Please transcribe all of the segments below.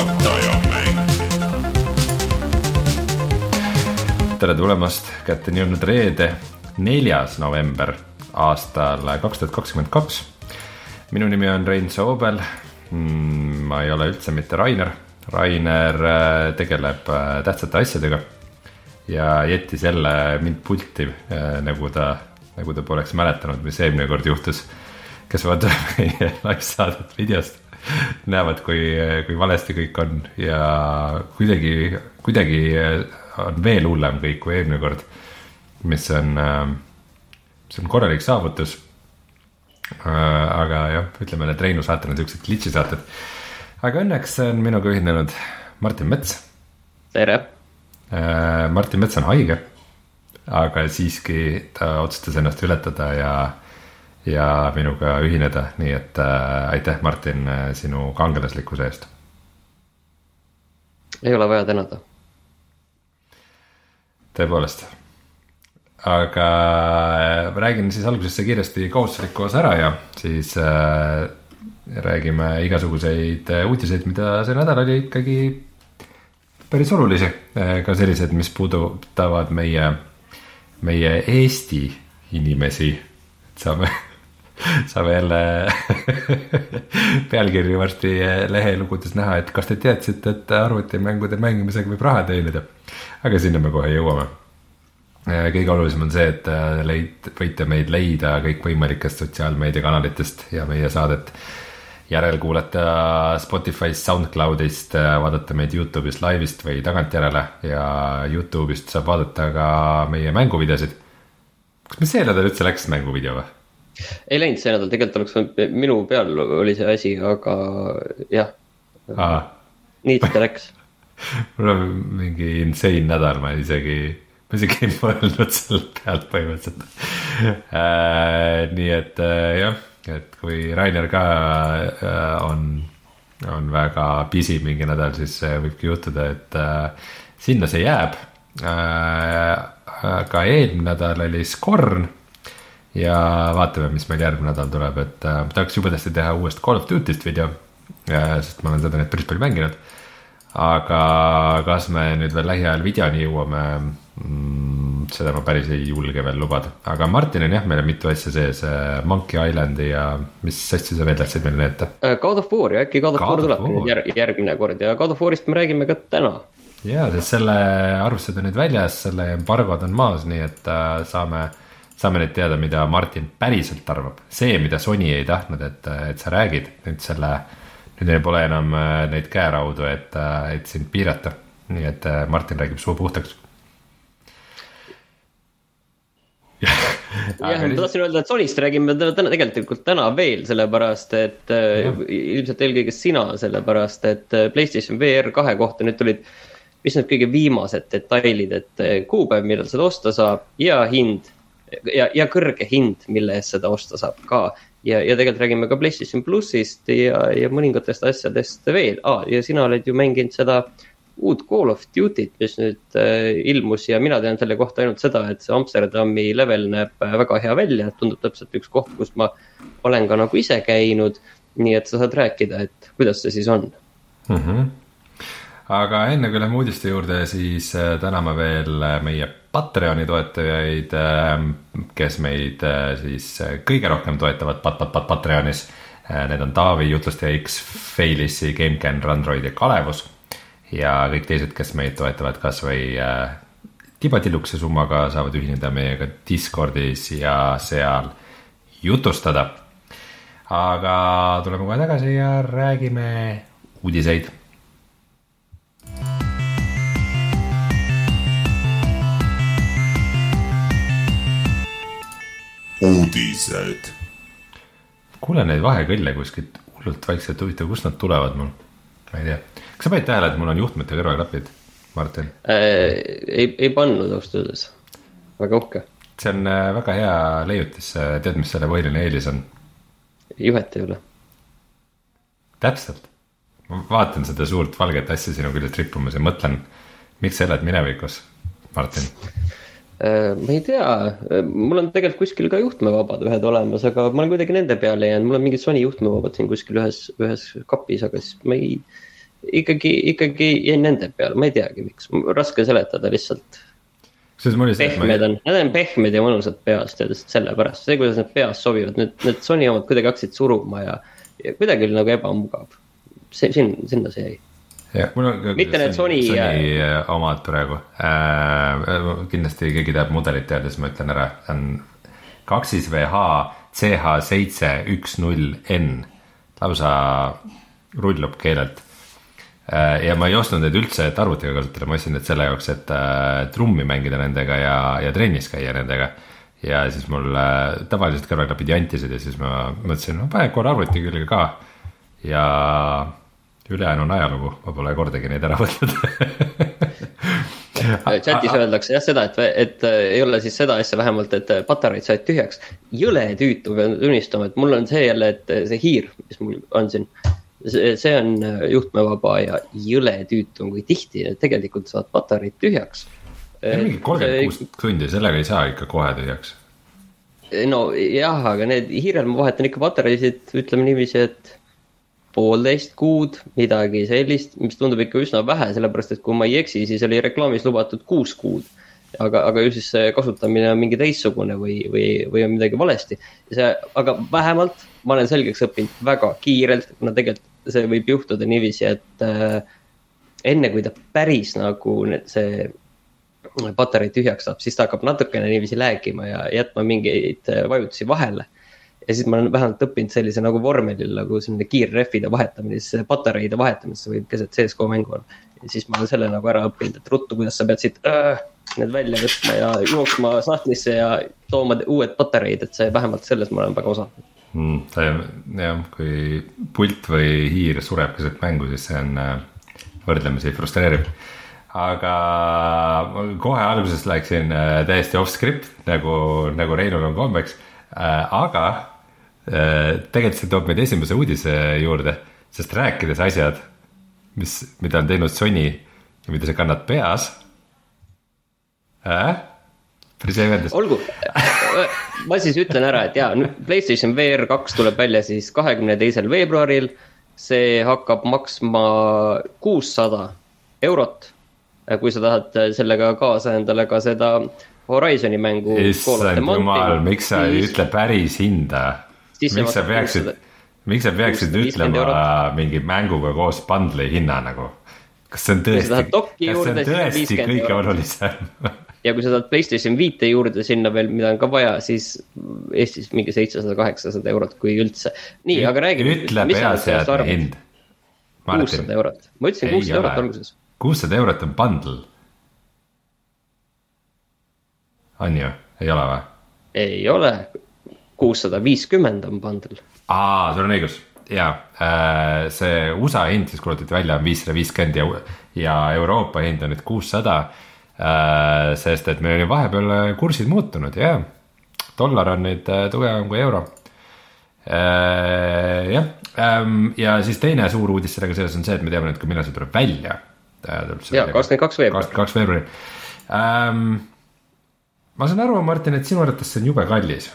juhatajamäng. tere tulemast, kätte on jõudnud reede, neljas november aastal kaks tuhat kakskümmend kaks. minu nimi on Rein Soobel. ma ei ole üldse mitte Rainer, Rainer äh, tegeleb äh, tähtsate asjadega ja jättis jälle mind pulti, nagu ta, nagu ta poleks mäletanud, mis eelmine kord juhtus. kes vaatavad meie live-saadet videost, näevad, kui, kui valesti kõik on ja kuidagi, kuidagi on veel hullem kõik kui eelmine kord. mis on, see on korralik saavutus. aga jah, ütleme need Reinu saated on siuksed glitch'i saated. aga õnneks on minuga ühinenud Martin Mets tere, Martin Mets on haige, aga siiski ta otsustas ennast ületada ja, ja minuga ühineda, nii et äh, aitäh, Martin, sinu kangelaslikkuse eest. ei ole vaja tänada. tõepoolest. aga äh, räägin siis algusesse kiiresti kohustusliku osa ära ja siis äh, räägime igasuguseid äh, uudiseid, mida see nädal oli ikkagi päris olulisi, ka sellised, mis puudutavad meie, meie Eesti inimesi. saame, saame jälle pealkirju varsti lehelugudes näha, et kas te teadsite, et arvutimängude mängimisega võib raha teenida. aga sinna me kohe jõuame. kõige olulisem on see, et leid-, võite meid leida kõikvõimalikest sotsiaalmeediakanalitest ja meie saadet järelkuulata Spotify'st, SoundCloud'ist, vaadata meid Youtube'ist laivis või tagantjärele ja Youtube'ist saab vaadata ka meie mänguvideosid. kas meil see nädal üldse läks mänguvideo või? Ei läinud see nädal, tegelikult oleks võinud, minu peal oli see asi, aga jah, nii ta läks. mul on mingi insane nädal, ma isegi, ma isegi ei mõelnud selle pealt põhimõtteliselt. nii et äh, jah, et kui Rainer ka äh, on, on väga busy mingi nädal, siis äh, võibki juhtuda, et äh, sinna see jääb äh,. aga eelmine nädal oli Scorn ja vaatame, mis meil järgmine nädal tuleb, et äh, tahaks jubedasti teha uuest Call of Duty'st video äh,, sest ma olen seda nüüd päris palju mänginud. aga kas me nüüd veel lähiajal videoni jõuame mm,, seda ma päris ei julge veel lubada, aga Martin on jah, meil on mitu asja sees, Monkey Islandi ja mis asju sa veel tahtsid meile näidata? God of War ja äkki God of War tuleb järg, järgmine kord ja God of War'ist me räägime ka täna. ja, sest selle arvustused on nüüd väljas, selle embargod on maas, nii et äh, saame, saame nüüd teada, mida Martin päriselt arvab. see, mida Sony ei tahtnud, et, et sa räägid nüüd selle, nüüd neil pole enam äh, neid käeraudu, et, et sind piirata. nii et äh, Martin räägib suu puhtaks. jah, ma tahtsin öelda, et Sonist räägime täna, tegelikult täna veel, sellepärast et äh, ilmselt eelkõige sina, sellepärast et äh, Playstation VR kahe kohta nüüd tulid. mis need kõige viimased detailid, et äh, kuupäev, millal seda osta saab ja hind ja, ja kõrge hind, mille eest seda osta saab ka. ja, ja tegelikult räägime ka PlayStation plussist ja, ja mõningatest asjadest veel ah, ja sina oled ju mänginud seda uut Call of Duty't, mis nüüd äh, ilmus ja mina tean selle kohta ainult seda, et see Amsterdami level näeb äh, väga hea välja, tundub täpselt üks koht, kus ma olen ka nagu ise käinud. nii et sa saad rääkida, et kuidas see siis on. mm. -hmm. Aga enne kui lähme uudiste juurde, siis äh, täname veel äh, meie Patreoni toetajaid, kes meid äh, siis kõige rohkem toetavad pat-, pat-, pat-, Patreonis. Need on Taavi, Jutlustaja X, Failissi, GameCAN, Randroid ja Kalevus. ja kõik teised, kes meid toetavad kasvõi tibatillukese summaga, saavad ühineda meiega Discordis ja seal jutustada. aga tuleme kohe tagasi ja räägime uudiseid uudised. kuulen neid vahekõlle kuskilt hullult vaikselt, huvitav, kust nad tulevad mul? ma ei tea, kas sa panid tähele, et mul on juhtmete kõrvaklapid, Martin? äh,. ei, ei pannud ausalt öeldes, väga uhke, see on äh, väga hea leiutis, tead, mis selle põhiline eelis on? juhet ei ole. täpselt, ma vaatan seda suurt valget asja sinu küljelt rippumas ja mõtlen, miks sa elad minevikus, Martin? Äh, ma ei tea, mul on tegelikult kuskil ka juhtmevabad ühed olemas, aga ma olen kuidagi nende peale jäänud, mul on mingid Sony juhtmevabad siin kuskil ühes, ühes kapis, aga siis ma ei, ikkagi, ikkagi jäin nende peale, ma ei teagi, miks, raske seletada lihtsalt. pehmed on, need on pehmed ja mõnusad ja lihtsalt sellepärast, see, kuidas need peas sobivad, need, need Sony omad kuidagi hakkasid suruma ja, ja kuidagi oli nagu ebamugav. see, sinna see jäi on. mitte need Sony. Sony äh, omad praegu äh,, kindlasti keegi teab mudelit teada, siis ma ütlen ära, see on kaks siis VH CH seitse üks null N, lausa rullub keelelt äh,. ja ma ei ostnud neid üldse, et arvutiga kasutada, ma ostsin need selle jaoks, et äh, trummi mängida nendega ja, ja trennis käia nendega ja siis mul äh, tavaliselt kõrvaklapid jantisid ja siis ma mõtlesin, no pane korra arvuti külge ka ja ülejäänu on ajalugu, ma pole kordagi neid ära võtnud chatis öeldakse jah seda, et, et äh, ei ole siis seda asja vähemalt, et äh, patareid said tühjaks. jõle tüütu pean tunnistama, et mul on see jälle, et äh, see hiir, mis mul on siin. see on juhtmevaba ja jõle tüütu on, kui tihti tegelikult saad patareid tühjaks. mingi kolmkümmend kuus tundi, sellega ei saa ikka kohe tühjaks. no jah, aga need hiirel ma vahetan ikka patareisid, ütleme niiviisi, et poolteist kuud, midagi sellist, mis tundub ikka üsna vähe, sellepärast et kui ma ei eksi, siis oli reklaamis lubatud kuus kuud. aga, aga ju siis see kasutamine on mingi teistsugune või, või, või on midagi valesti. see, aga vähemalt ma olen selgeks õppinud väga kiirelt, kuna tegelikult see võib juhtuda niiviisi, et äh, enne kui ta päris nagu see patarei tühjaks saab, siis ta hakkab natukene niiviisi läägima ja jätma mingeid äh, vajutusi vahele ja siis ma olen vähemalt õppinud sellise nagu vormelil nagu selline kiirrehvide vahetamine, siis patareide vahetamisse võib keset CSGO mängu olla. ja siis ma olen selle nagu ära õppinud, et ruttu, kuidas sa pead siit äh, need välja võtma ja jooksma sahtlisse ja tooma uued patareid, et see vähemalt selles ma olen väga osav mm,. jah, kui pult või hiir sureb keset mängu, siis see on äh, võrdlemisi frustreeriv aga kohe alguses läksin äh, täiesti off script nagu, nagu Reinul on kombeks äh,. aga tegelikult see toob meid esimese uudise juurde, sest rääkides asjad, mis, mida on teinud Sony ja mida sa kannad peas äh?. päris hea ühendus. olgu, ma siis ütlen ära, et jaa, Playstation VR kaks tuleb välja siis kahekümne teisel veebruaril. see hakkab maksma kuussada eurot. kui sa tahad sellega kaasa endale ka seda Horizon'i mängu. issand jumal, miks sa ei ütle päris hinda miks sa peaksid, miks sa peaksid ütlema mingi mänguga koos bundle'i hinna nagu? kas see on tõesti, kas see on tõesti kõige olulisem ja kui sa tahad Playstation viite juurde sinna veel, mida on ka vaja, siis Eestis mingi seitsesada, kaheksasada eurot, kui üldse. nii, aga räägime. ütle peaseadme hind. kuussada eurot, ma ütlesin kuussada eurot alguses. kuussada eurot on bundle. on ju, ei ole või? ei ole, kuussada viiskümmend on bundle. aa, sul on õigus ja äh, see USA hind siis kuulutati välja on viissada viiskümmend ja, ja Euroopa hind on nüüd kuussada äh,. sest et meil on ju vahepeal kursid muutunud ja dollar on nüüd äh, tugevam kui euro jah ähm,, ja siis teine suur uudis sellega seoses on see, et me teame nüüd ka, millal see tuleb välja. ja kakskümmend kaks veebruar. kakskümmend kaks veebruaril ähm,. ma saan aru, Martin, et sinu arvates see on jube kallis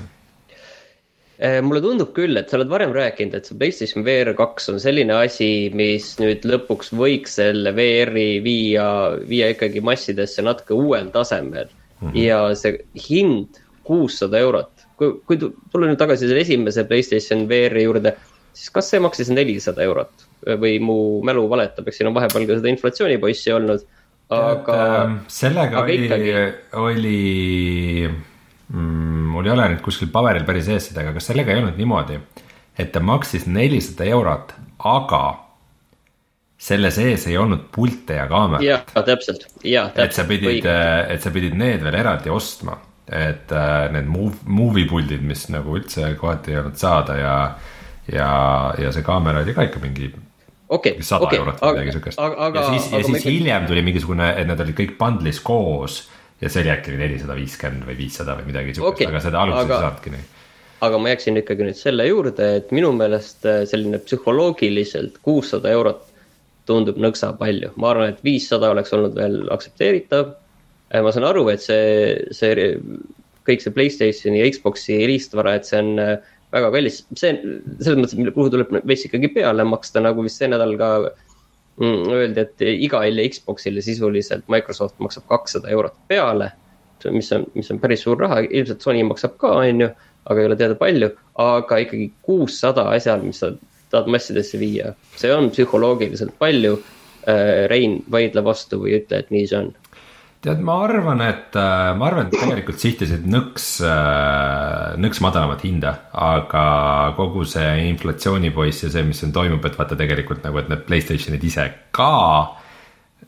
mulle tundub küll, et sa oled varem rääkinud, et see PlayStation VR kaks on selline asi, mis nüüd lõpuks võiks selle VR-i viia, viia ikkagi massidesse natuke uuel tasemel mm. -hmm. ja see hind kuussada eurot, kui, kui tulla nüüd tagasi selle esimese PlayStation VR-i juurde, siis kas see maksis nelisada eurot või mu mälu valetab, eks siin on vahepeal ka seda inflatsioonipoissi olnud, aga. Ähm, sellega aga oli oli mm,, mul ei ole nüüd kuskil paberil päris ees seda, aga kas sellega ei olnud niimoodi, et ta maksis nelisada eurot, aga selle sees ei olnud pilte ja kaamerat. jah, täpselt, jah. et sa pidid, et sa pidid need veel eraldi ostma, et äh, need move, movie puldid, mis nagu üldse kohati ei olnud saada ja, ja, ja see kaamera oli ka ikka mingi okay, sada okay, või midagi siukest. ja siis, ja siis ikka... hiljem tuli mingisugune, et need olid kõik bundle'is koos ja see oli äkki nelisada viiskümmend või viissada või midagi siukest okay,, aga seda alguses aga... ei saanudki nii. aga ma jääksin ikkagi nüüd selle juurde, et minu meelest äh, selline psühholoogiliselt kuussada eurot tundub nõksa palju, ma arvan, et viissada oleks olnud veel aktsepteeritav. Äh, ma saan aru, et see, see kõik see Playstationi ja Xbox'i riistvara, et see on äh, väga kallis, see selles mõttes, kuhu tuleb veits ikkagi peale maksta, nagu vist see nädal ka mm,. Öeldi, et igale Xbox'ile sisuliselt Microsoft maksab kakssada eurot peale. mis on, mis on päris suur raha, ilmselt Sony maksab ka, on ju, aga ei ole teada palju, aga ikkagi kuussada asjal, mis sa tahad massidesse viia, see on psühholoogiliselt palju. Äh, Rein, vaidle vastu või ütle, et nii see on tead, ma arvan, et äh, ma arvan, et tegelikult sihtisid nõks, äh, nõks madalamat hinda, aga kogu see inflatsioonipoiss ja see, mis siin toimub, et vaata tegelikult nagu, et need Playstationid ise ka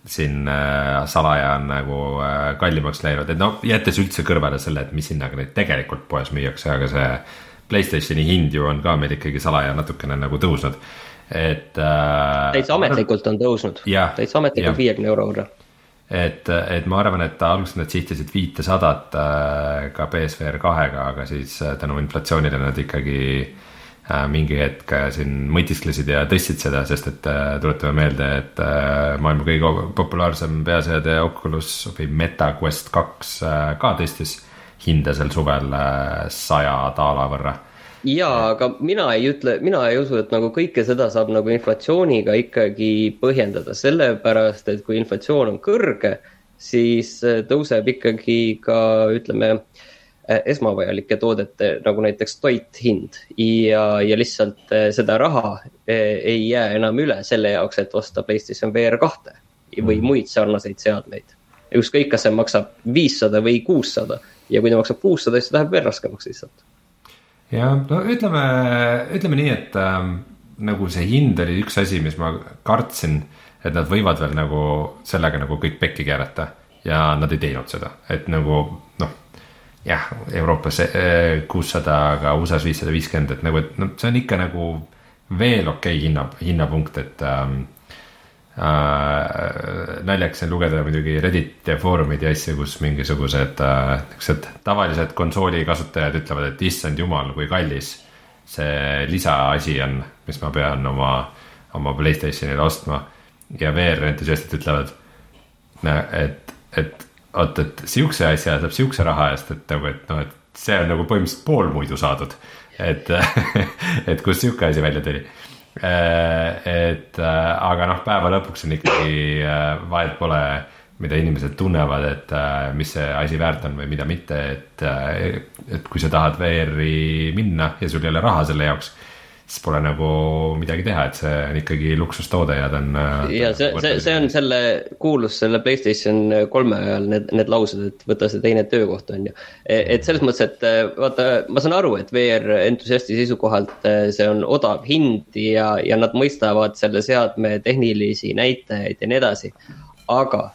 siin äh, salaja on nagu kallimaks läinud, et noh, jättes üldse kõrvale selle, et mis hinnaga neid tegelikult poes müüakse, aga see Playstationi hind ju on ka meil ikkagi salaja natukene nagu tõusnud, et äh,. täitsa ametlikult on tõusnud, täitsa ametlikult viiekümne euro võrra et, et ma arvan, et alguses nad sihtisid viitesadat äh, ka BSVR kahega, aga siis äh, tänu inflatsioonile nad ikkagi äh, mingi hetk siin mõtisklesid ja tõstsid seda, sest et tuletame meelde, et maailma kõige populaarsem peaseade Oculus või MetaQuest kaks ka tõstis hinda sel suvel saja daala võrra jaa, aga mina ei ütle, mina ei usu, et nagu kõike seda saab nagu inflatsiooniga ikkagi põhjendada, sellepärast et kui inflatsioon on kõrge, siis äh, tõuseb ikkagi ka ütleme äh, esmavajalike toodete nagu näiteks toit hind ja, ja lihtsalt äh, seda raha ei jää enam üle selle jaoks, et osta PlayStation VR kahte või mhm. muid sarnaseid seadmeid. ükskõik, kas see maksab viissada või kuussada ja kui ta maksab kuussada, siis läheb veel raskemaks lihtsalt jah, no ütleme, ütleme nii, et äh, nagu see hind oli üks asi, mis ma kartsin, et nad võivad veel nagu sellega nagu kõik pekki keerata ja nad ei teinud seda, et nagu noh. jah, Euroopas äh, kuussada, aga USA-s viissada viiskümmend, et nagu, et noh, see on ikka nagu veel okei okay hinna, hinnapunkt, et ähm, äh, naljakas on lugeda muidugi Redditi foorumid ja asju, kus mingisugused äh, niisugused tavalised konsooli kasutajad ütlevad, et issand jumal, kui kallis see lisaasi on, mis ma pean oma, oma Playstationile ostma. ja VR entusiastid ütlevad, et, et oot, et sihukese asja saab sihukese raha eest, et nagu, et noh, et see on nagu põhimõtteliselt pool muidu saadud. et et kust sihuke asi välja tuli et äh, aga noh, päeva lõpuks on ikkagi äh, vahet pole, mida inimesed tunnevad, et mis see asi väärt on või mida mitte, et, et kui sa tahad VR-i minna ja sul ei ole raha selle jaoks siis pole nagu midagi teha, et see on ikkagi luksustoode ja ta on. ja see, see, see on selle kuulus selle Playstation kolme ajal need, need laused, et võta see teine töökoht on ju. E, et selles mõttes, et e, vaata, ma saan aru, et VR entusiasti seisukohalt e, see on odav hind ja, ja nad mõistavad selle seadme tehnilisi näitajaid ja nii edasi. aga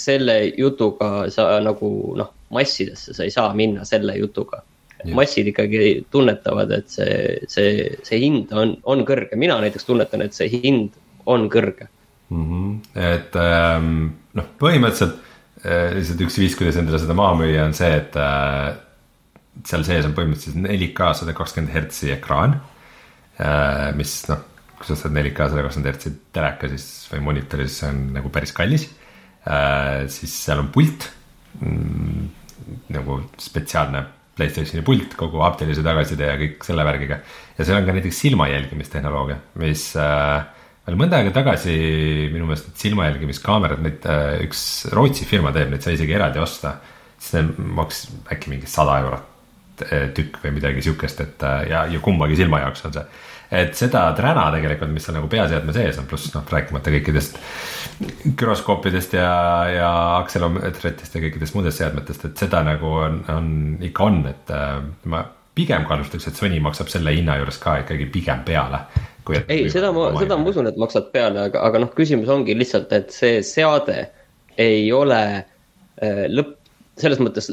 selle jutuga sa nagu noh, massidesse sa ei saa minna selle jutuga massid ikkagi tunnetavad, et see, see, see hind on, on kõrge, mina näiteks tunnetan, et see hind on kõrge mm. -hmm. et ähm, noh, põhimõtteliselt äh, lihtsalt üks viis, kuidas endale seda maha müüa, on see, et äh, seal sees on põhimõtteliselt 4K sada kakskümmend hertsi ekraan äh,. mis noh, kui sa ostad 4K sada kakskümmend hertsi teleka, siis või monitori, siis see on nagu päris kallis äh,. siis seal on pult mm, nagu spetsiaalne Playstationi pult kogu haptilise tagasiside ja kõik selle värgiga. ja seal on ka näiteks silma jälgimistehnoloogia, mis äh, veel mõnda aega tagasi minu meelest need silma jälgimiskaamerad, neid äh, üks Rootsi firma teeb, neid sai isegi eraldi osta. siis need maksis äkki mingi sada eurot äh, tükk või midagi sihukest, et äh, ja, ja kummagi silma jaoks on see et seda träna tegelikult, mis seal nagu peaseadme sees on, pluss noh, rääkimata kõikidest güroskoopidest ja, ja akselomeetritest ja kõikidest muudest seadmetest, et seda nagu on, on ikka on, et äh, ma pigem kaalustaks, et Sony maksab selle hinna juures ka ikkagi pigem peale. ei, seda ma, seda ma usun, et maksad peale, aga, aga noh, küsimus ongi lihtsalt, et see seade ei ole äh, lõpp, selles mõttes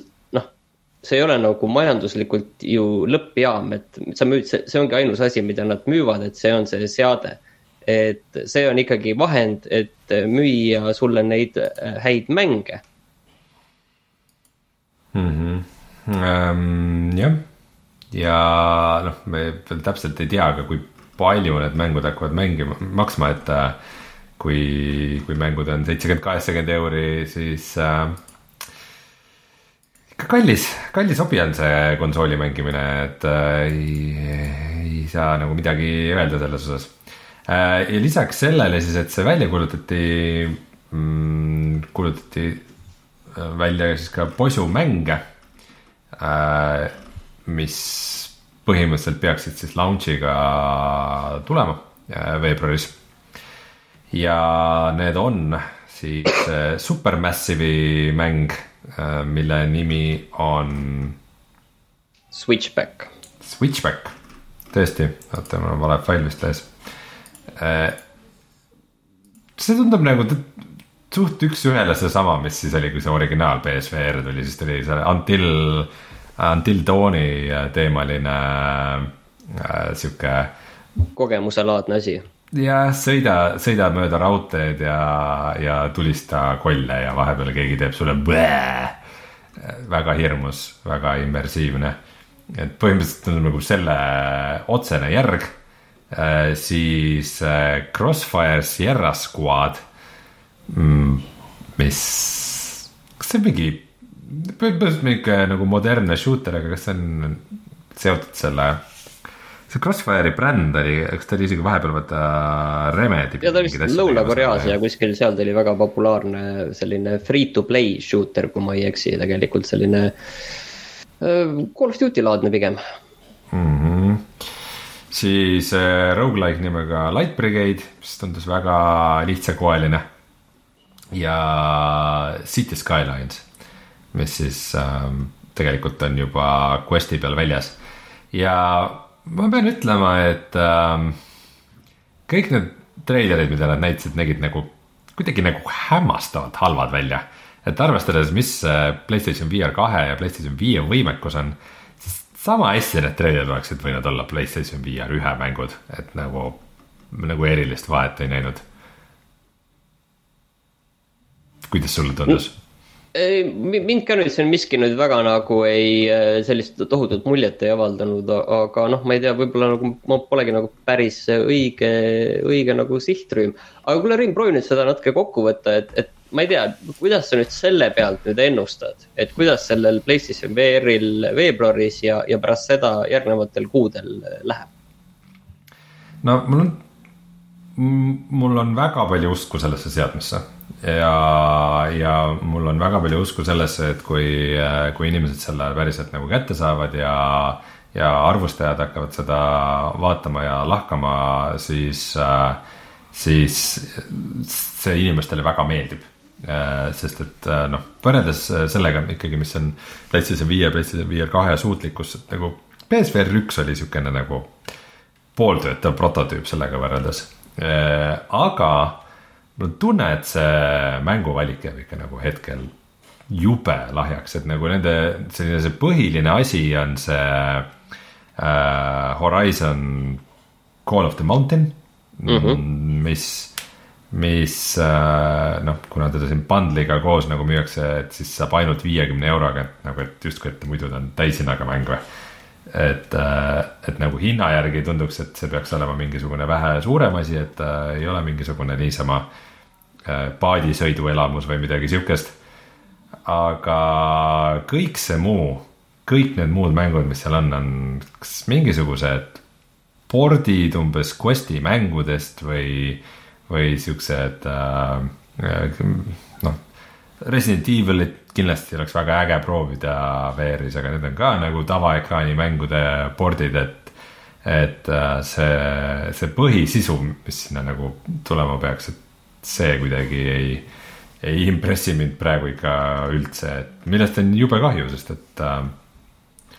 see ei ole nagu majanduslikult ju lõppjaam, et sa müüd, see ongi ainus asi, mida nad müüvad, et see on see seade. et see on ikkagi vahend, et müüa sulle neid äh, häid mänge mm. -hmm. Ähm, jah, ja noh, me veel täpselt ei tea ka, kui palju need mängud hakkavad mängima, maksma, et äh, kui, kui mängud on seitsekümmend, kaheksakümmend euri, siis äh, kallis, kallis hobi on see konsooli mängimine, et äh, ei, ei saa nagu midagi öelda selles osas ja lisaks sellele siis, et see välja kuulutati mm,, kuulutati välja siis ka posumänge, mis põhimõtteliselt peaksid siis launch'iga tulema veebruaris. ja need on siis Supermassive'i mäng, mille nimi on. Switchback. Switchback, tõesti, oota, mul on vale fail vist ees. see tundub nagu suht üks-ühele seesama, mis siis oli, kui see originaal BSVR tuli, siis tuli see Until, Until Dawni teemaline äh, sihuke. kogemuselaadne asi. Jah, sõida, sõida mööda raudteed ja, ja tulista kolle ja vahepeal keegi teeb sulle blää. väga hirmus, väga immersiivne. et põhimõtteliselt on nagu selle otsene järg äh,. siis äh, Crossfire Sierra Squad mm,. mis, kas see on mingi, põhimõtteliselt mingi nagu modernne shooter, aga kas see on seotud selle see Crossfire'i bränd oli, eks ta oli isegi vahepeal vaata Remedi. ja ta oli vist Lõuna-Koreas ja kuskil seal ta oli väga populaarne selline free to play shooter, kui ma ei eksi, tegelikult selline äh, Call of Duty laadne pigem mm. -hmm. siis äh, rogu-like nimega Light Brigade, mis tundus väga lihtsakoeline ja City Skylines, mis siis ähm, tegelikult on juba Questi peal väljas. ja ma pean ütlema, et ähm, kõik need treilerid, mida nad näitasid, nägid nagu kuidagi nagu hämmastavalt halvad välja. et arvestades, mis Playstation VR kahe ja Playstation viie võimekus on, siis sama hästi need treilerid oleksid võinud olla Playstation VR ühe mängud, et nagu, nagu erilist vahet ei näinud kuidas sulle tundus? Mind ka nüüd on miski nüüd väga nagu ei, äh, sellist tohutut muljet ei avaldanud, aga noh, ma ei tea, võib-olla nagu ma polegi nagu päris õige, õige nagu sihtrühm. aga kuule, Riin, proovi nüüd seda natuke kokku võtta, et, et ma ei tea, kuidas sa nüüd selle pealt nüüd ennustad, et kuidas sellel PlayStation VR-il veebruaris ja, ja pärast seda järgnevatel kuudel läheb? no mul on, mul on väga palju usku sellesse seadmesse ja, ja mul on väga palju usku sellesse, et kui, kui inimesed selle päriselt nagu kätte saavad ja, ja arvustajad hakkavad seda vaatama ja lahkama, siis, siis see inimestele väga meeldib sest et noh, võrreldes sellega ikkagi, mis on PlayStation viie, PlayStation VR kahe suutlikkus, nagu PSVR üks oli niisugune nagu pooltöötav prototüüp sellega võrreldes. aga mul on tunne, et see mänguvalik jääb ikka nagu hetkel jube lahjaks, et nagu nende selline see põhiline asi on see äh, Horizon Call of the Mountain mm, -hmm. mis, mis äh, noh, kuna teda siin bundle'iga koos nagu müüakse, et siis saab ainult viiekümne euroga, et nagu, et justkui, et muidu ta on täishinnaga mäng või et, äh, et nagu hinna järgi tunduks, et see peaks olema mingisugune vähe suurem asi, et äh, ei ole mingisugune niisama äh, Äh, paadisõiduelamus või midagi sihukest. aga kõik see muu, kõik need muud mängud, mis seal on, on kas mingisugused pordid umbes Questi mängudest või, või siuksed äh, noh. Resident Evilit kindlasti oleks väga äge proovida VR-is, aga need on ka nagu tavaekraani mängude pordid, et et äh, see, see põhisisu, mis sinna nagu tulema peaks, et see kuidagi ei, ei impressi mind praegu ikka üldse, et millest on jube kahju, sest et äh,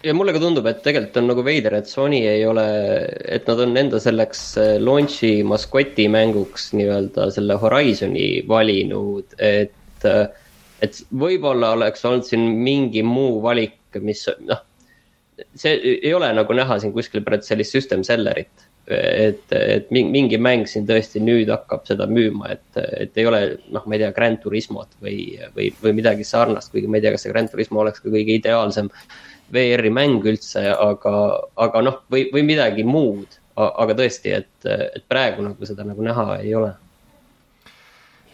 ja mulle ka tundub, et tegelikult on nagu veider, et Sony ei ole, et nad on enda selleks äh, launch'i maskoti mänguks nii-öelda selle Horizon'i valinud, et. Äh, et võib-olla oleks olnud siin mingi muu valik, mis noh, see ei ole nagu näha siin kuskil praegu sellist system seller'it et, et mingi mäng siin tõesti nüüd hakkab seda müüma, et, et ei ole noh, ma ei tea, Grand Turismot või, või, või midagi sarnast, kuigi ma ei tea, kas see Grand Turismo oleks ka kõige ideaalsem VR-i mäng üldse, aga, aga noh, või, või midagi muud. aga tõesti, et, et praegu nagu seda nagu näha ei ole.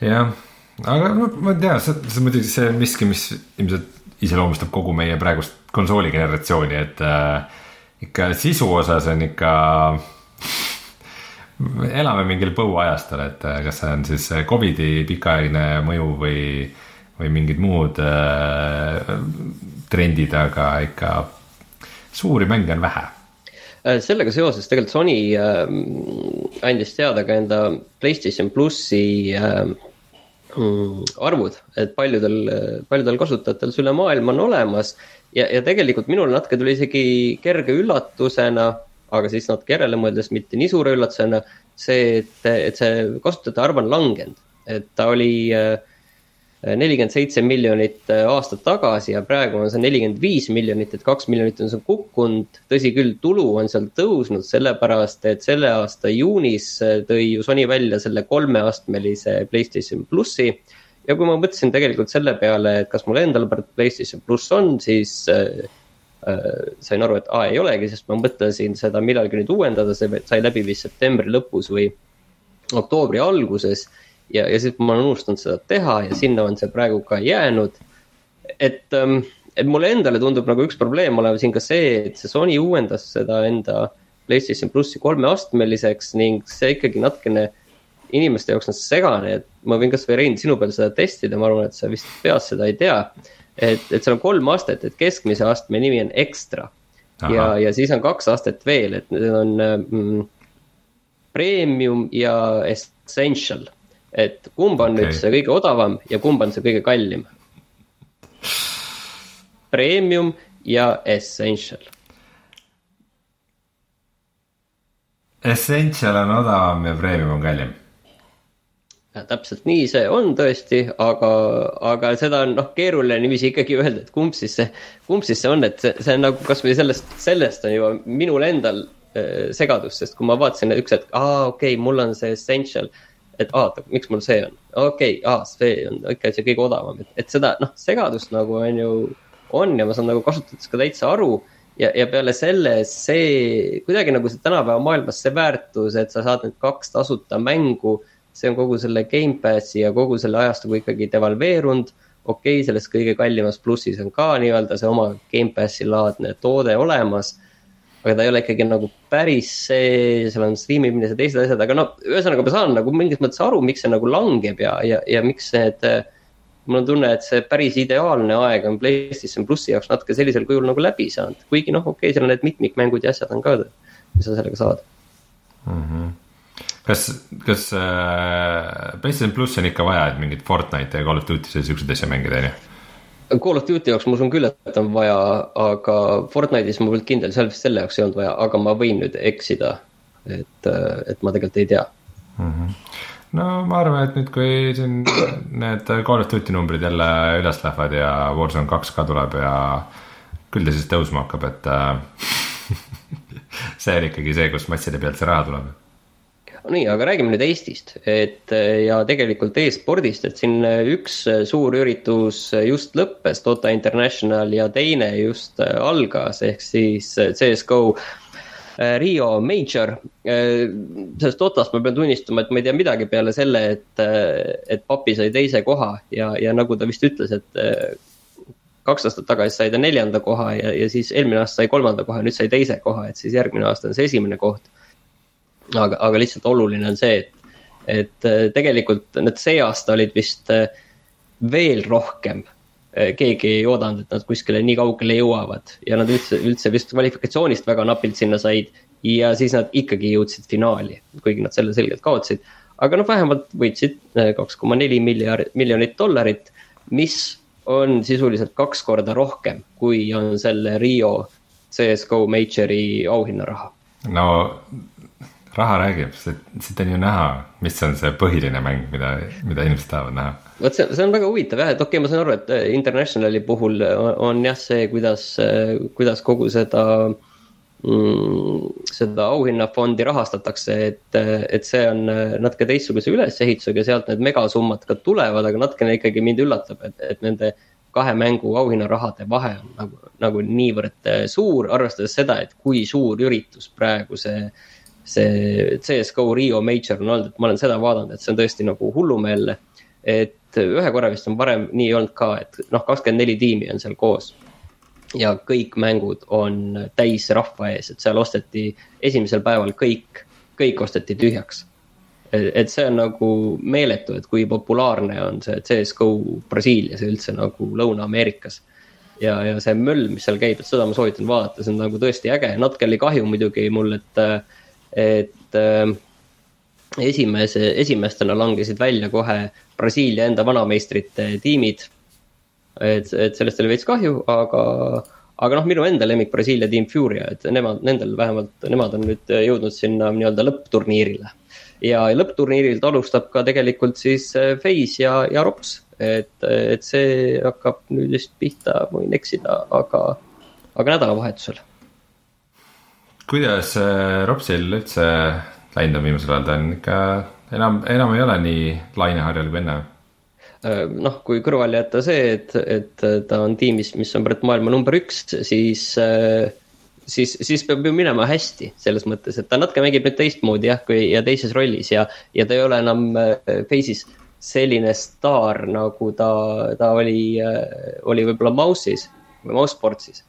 jah, aga no ma ei tea, see, see muidugi see on miski, mis ilmselt iseloomustab kogu meie praegust konsooli generatsiooni, et äh, ikka sisu osas on ikka elame mingil põuajastul, et äh, kas see on siis Covidi pikaajaline mõju või, või mingid muud äh, trendid, aga ikka suuri mänge on vähe. Äh, sellega seoses tegelikult Sony äh, andis teada ka enda PlayStation plussi äh, arvud, et paljudel, paljudel kasutajatel üle maailma on olemas. ja, ja tegelikult minul natuke tuli isegi kerge üllatusena aga siis natuke järele mõeldes mitte nii suure üllatusena see, et, et see kasutajate arv on langenud. et ta oli äh, nelikümmend seitse miljonit äh, aastat tagasi ja praegu on see nelikümmend viis miljonit, et kaks miljonit on see kukkunud. tõsi küll, tulu on seal tõusnud, sellepärast et selle aasta juunis äh, tõi ju Sony välja selle kolmeastmelise Playstation plussi. ja kui ma mõtlesin tegelikult selle peale, et kas mul endal Playstation pluss on, siis äh, Äh, sain aru, et aa, ei olegi, sest ma mõtlesin seda millalgi nüüd uuendada, see sai läbi vist septembri lõpus või oktoobri alguses. Ja, ja siis ma olen unustanud seda teha ja sinna on see praegu ka jäänud. et, ähm, et mulle endale tundub nagu üks probleem olev siin ka see, et see Sony uuendas seda enda PlayStation plussi kolmeastmeliseks ning see ikkagi natukene inimeste jaoks on segane, et ma võin kasvõi Rein sinu peal seda testida, ma arvan, et sa vist peast seda ei tea et, et seal on kolm astet, et keskmise astme nimi on ekstra. ja, ja siis on kaks astet veel, et need on mm, premium ja essential. Et kumb on okay. nüüd see kõige odavam ja kumb on see kõige kallim? Premium ja essential. Essential on odavam ja premium on kallim täpselt nii see on tõesti, aga, aga seda on noh, keeruline niiviisi ikkagi öelda, et kumb siis see, kumb siis see on, et see, see on nagu kasvõi sellest, sellest on juba minul endal äh, segadus, sest kui ma vaatasin üks hetk, aa, okei okay,, mul on see essential. Et oota, miks mul see on, okei okay,, aa, see on ikka see kõige odavam, et, et seda noh, segadust nagu on ju, on ja ma saan nagu kasutades ka täitsa aru ja, ja peale selle see kuidagi nagu see tänapäeva maailmas see väärtus, et sa saad need kaks tasuta mängu see on kogu selle Gamepassi ja kogu selle ajastuga ikkagi devalveerunud. okei okay,, selles kõige kallimas plussis on ka nii-öelda see oma Gamepassi laadne toode olemas. Aga ta ei ole ikkagi nagu päris see, seal on striimimine ja teised asjad, aga noh, ühesõnaga ma saan nagu mingis mõttes aru, miks see nagu langeb ja, ja, ja miks need mul on tunne, et see päris ideaalne aeg on PlayStation plussi jaoks natuke sellisel kujul nagu läbi saanud, kuigi noh, okei okay,, seal on need mitmikmängud ja asjad on ka, mis sa sellega saad mm. -hmm kas, kas äh, PlayStation pluss on ikka vaja, et mingit Fortnite'i ja Call of Duty's ja siukseid asju mängida, on ju? Call of Duty jaoks ma usun küll, et on vaja, aga Fortnite'is ma polnud kindel, seal vist selle jaoks ei olnud vaja, aga ma võin nüüd eksida. et, et ma tegelikult ei tea mm. -hmm. no ma arvan, et nüüd, kui siin need Call of Duty numbrid jälle üles lähevad ja Warzone kaks ka tuleb ja küll ta siis tõusma hakkab, et äh, see on ikkagi see, kus masside pealt see raha tuleb nii, aga räägime nüüd Eestist, et ja tegelikult e-spordist, et siin üks suur üritus just lõppes, Dota International ja teine just algas, ehk siis CS GO äh, Rio Major. Sellest Dotast ma pean tunnistama, et ma ei tea midagi peale selle, et, et papi sai teise koha ja, ja nagu ta vist ütles, et kaks aastat tagasi sai ta neljanda koha ja, ja siis eelmine aasta sai kolmanda koha, nüüd sai teise koha, et siis järgmine aasta on see esimene koht aga, aga lihtsalt oluline on see, et, et äh, tegelikult need see aasta olid vist äh, veel rohkem. Äh, keegi ei oodanud, et nad kuskile nii kaugele jõuavad ja nad üldse, üldse vist kvalifikatsioonist väga napilt sinna said. ja siis nad ikkagi jõudsid finaali, kuigi nad selle selgelt kaotasid. aga noh, vähemalt võitsid kaks koma neli miljard, miljonit dollarit, mis on sisuliselt kaks korda rohkem, kui on selle Rio CS GO Majori auhinnaraha. no raha räägib, siit on ju näha, mis on see põhiline mäng, mida, mida inimesed tahavad näha. vot see, see on väga huvitav jah, et okei okay,, ma saan aru, et äh, Internationali puhul on, on jah see, kuidas, äh, kuidas kogu seda mm,. seda auhinnafondi rahastatakse, et, et see on äh, natuke teistsuguse ülesehitusega sealt need megasummad ka tulevad, aga natukene ikkagi mind üllatab, et, et nende kahe mängu auhinnarahade vahe on nagu, nagu niivõrd suur, arvestades seda, et kui suur üritus praegu see see CS-GO Rio Major on olnud, et ma olen seda vaadanud, et see on tõesti nagu hullumeelne. et ühe korra vist on varem nii olnud ka, et noh, kakskümmend neli tiimi on seal koos. ja kõik mängud on täis rahva ees, et seal osteti esimesel päeval kõik kõik osteti tühjaks. et see on nagu meeletu, et kui populaarne on see CS-GO Brasiilias ja üldse nagu Lõuna-Ameerikas. ja, ja see möll, mis seal käib, et seda ma soovitan vaadata, see on nagu tõesti äge, natuke oli kahju muidugi mul, et, et äh, esimese, esimestena langesid välja kohe Brasiilia enda vanameistrite tiimid. et, et sellest oli veits kahju, aga aga noh, minu enda lemmik Brasiilia tiim Furia, et nemad, nendel vähemalt, nemad on nüüd jõudnud sinna nii-öelda lõppturniirile. ja lõppturniirilt alustab ka tegelikult siis äh, FaZe ja, ja Rops, et, et see hakkab nüüd vist pihta, võin eksida, aga, aga nädalavahetusel. Kuidas äh, Ropsil üldse läinud on viimasel ajal, ta on ikka enam, enam ei ole nii laineharjal kui enne Äh, noh, kui kõrvale jätta see, et, et ta on tiimis, mis on praegu maailma number üks, siis, äh, siis, siis peab ju minema hästi selles mõttes, et ta natuke mängib nüüd teistmoodi jah, kui ja teises rollis ja, ja ta ei ole enam äh, Face'is selline staar, nagu ta, ta oli, oli võib-olla Mouse'is või Mousesportsis.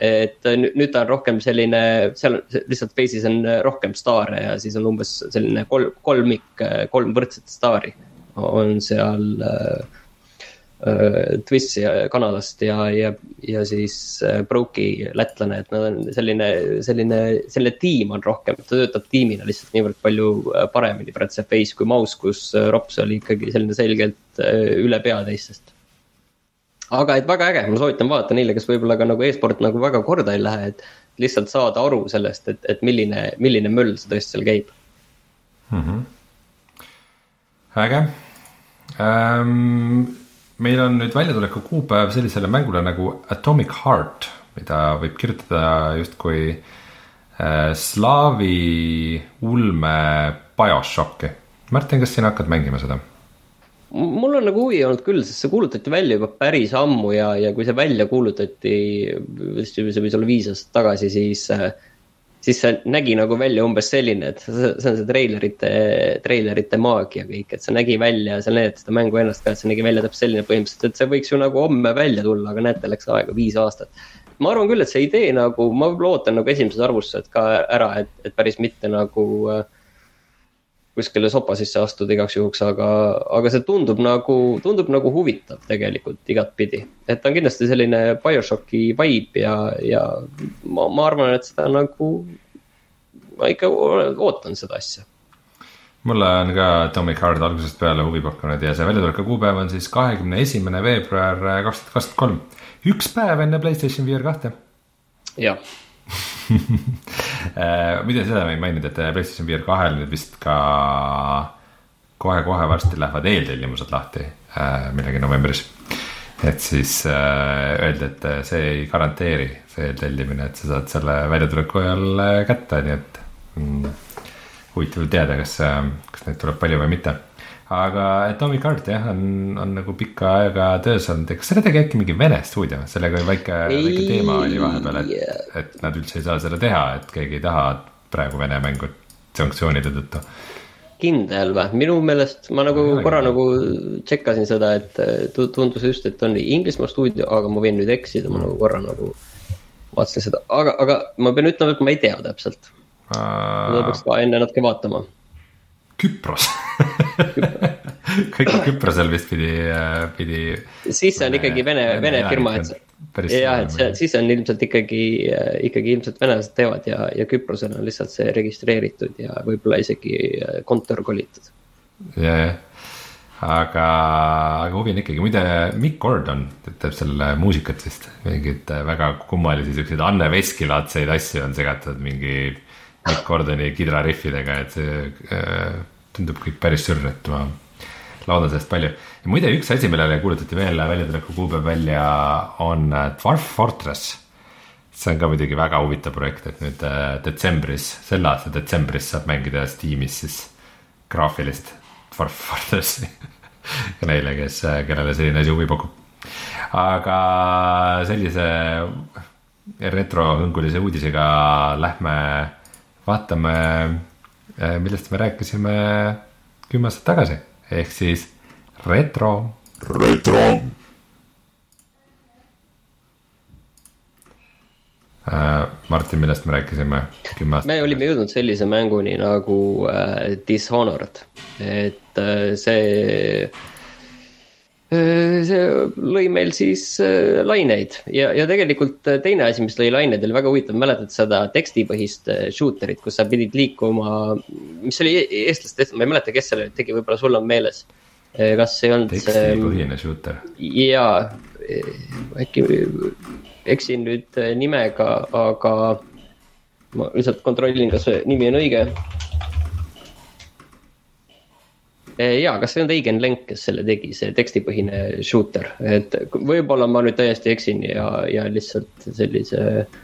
Et nüüd ta on rohkem selline, seal lihtsalt Face'is on rohkem staare ja siis on umbes selline kolm, kolmik, kolm võrdset staari on seal äh, äh, Twist Kanadast ja, ja, ja siis äh, Broki lätlane, et nad on selline, selline, selline tiim on rohkem, ta töötab tiimina lihtsalt niivõrd palju äh, paremini praegu see Face kui Mouse, kus äh, Rops oli ikkagi selline selgelt üle pea teistest. Aga et väga äge, ma soovitan vaadata neile, kes võib-olla ka nagu e-sport nagu väga korda ei lähe, et lihtsalt saada aru sellest, et, et milline, milline möll see tõesti seal käib mm. -hmm äge ähm,. meil on nüüd väljatuleku kuupäev sellisele mängule nagu Atomic Heart, mida võib kirjutada justkui äh, slaavi ulme BioShocki. Martin, kas sina hakkad mängima seda? Mul on nagu huvi olnud küll, sest see kuulutati välja juba päris ammu ja, ja kui see välja kuulutati, see võis olla viis aastat tagasi, siis äh, siis see nägi nagu välja umbes selline, et see, see on see treilerite, treilerite maagia kõik, et see nägi välja, seal näidati seda mängu ennast ka, et see nägi välja täpselt selline põhimõtteliselt, et see võiks ju nagu homme välja tulla, aga näete, läks aega viis aastat. ma arvan küll, et see idee nagu, ma ootan nagu esimesed arvustused ka ära, et, et päris mitte nagu äh, kuskile sopa sisse astuda igaks juhuks, aga, aga see tundub nagu, tundub nagu huvitav tegelikult igatpidi. et ta on kindlasti selline BioShocki vibe ja, ja ma, ma arvan, et seda nagu, ma ikka ootan seda asja mulle on ka Atomic Heart algusest peale huvi pakkunud ja see väljatuleku kuupäev on siis kahekümne esimene veebruar kaks tuhat kakskümmend kolm. üks päev enne Playstation VR kahte. jah muide, seda ma ei maininud, et äh, PlayStation VR kahel nüüd vist ka kohe-kohe varsti lähevad eeltellimused lahti äh, millalgi novembris. et siis öeldi, et see ei garanteeri, see eeltellimine, et sa saad selle väljatuleku ajal kätte, nii et mm, huvitav teada, kas, kas neid tuleb palju või mitte aga Atomic Heart jah, on, on nagu pikka aega töös olnud, kas selle tegi äkki mingi Vene stuudio, sellega väike, väike teema oli vahepeal, et, et nad üldse ei saa seda teha, et keegi ei taha praegu Vene mängu sanktsioonide tõttu. Kindel või, minu meelest ma nagu ja, korra nagu tšekkasin seda, et tundus just, et on Inglismaa stuudio, aga ma võin nüüd eksida, ma nagu korra nagu vaatasin seda, aga, aga ma pean ütlema, et ma ei tea täpselt. ma peaks ka enne natuke vaatama Küpros kõik Küprosel vist pidi, pidi. siis see on ikkagi Vene, Vene firma, et jah, et see, siis on ilmselt ikkagi, ikkagi ilmselt venelased teevad ja, ja Küprosel on lihtsalt see registreeritud ja võib-olla isegi kontor kolitud. ja, jah aga, aga huvi on ikkagi, muide Mikk Gordon teeb selle muusikat vist, mingeid väga kummalisi siukseid Anne Veski laadseid asju on segatud mingi Mick Gordoni kidrariffidega, et see äh, tundub kõik päris sürr, et ma loodan sellest palju. ja muide, üks asi, millele kuulutati veel väljatuleku kuupäev välja, on äh, Dwarf Fortress. see on ka muidugi väga huvitav projekt, et nüüd äh, detsembris, selle aasta detsembris saab mängida Steamis siis graafilist Dwarf Fortressi ja neile, kes, kellele selline asi huvi pakub. aga sellise retrohõngulise uudisega lähme vaatame, eh, millest me rääkisime kümme aastat tagasi, ehk siis retro. retro. äh,. Martin, millest me rääkisime kümme aastat? me olime jõudnud sellise mänguni nagu äh, Dishonored, et äh, see äh, see lõi meil siis äh, laineid ja, ja tegelikult äh, teine asi, mis lõi laineid, oli väga huvitav, mäletad seda tekstipõhist shooter'it, kus sa pidid liikuma. mis oli e-, eestlaste ma ei mäleta, kes selle tegi, võib-olla sul on meeles. kas ei olnud see. tekstipõhine shooter. jaa, äkki eksin nüüd äh, nimega, aga ma lihtsalt kontrollin, kas see nimi on õige. Äh, ja, kas see on Eigen Lenk, kes selle tegi, see tekstipõhine shooter, et võib-olla ma nüüd täiesti eksin ja, ja lihtsalt sellise äh,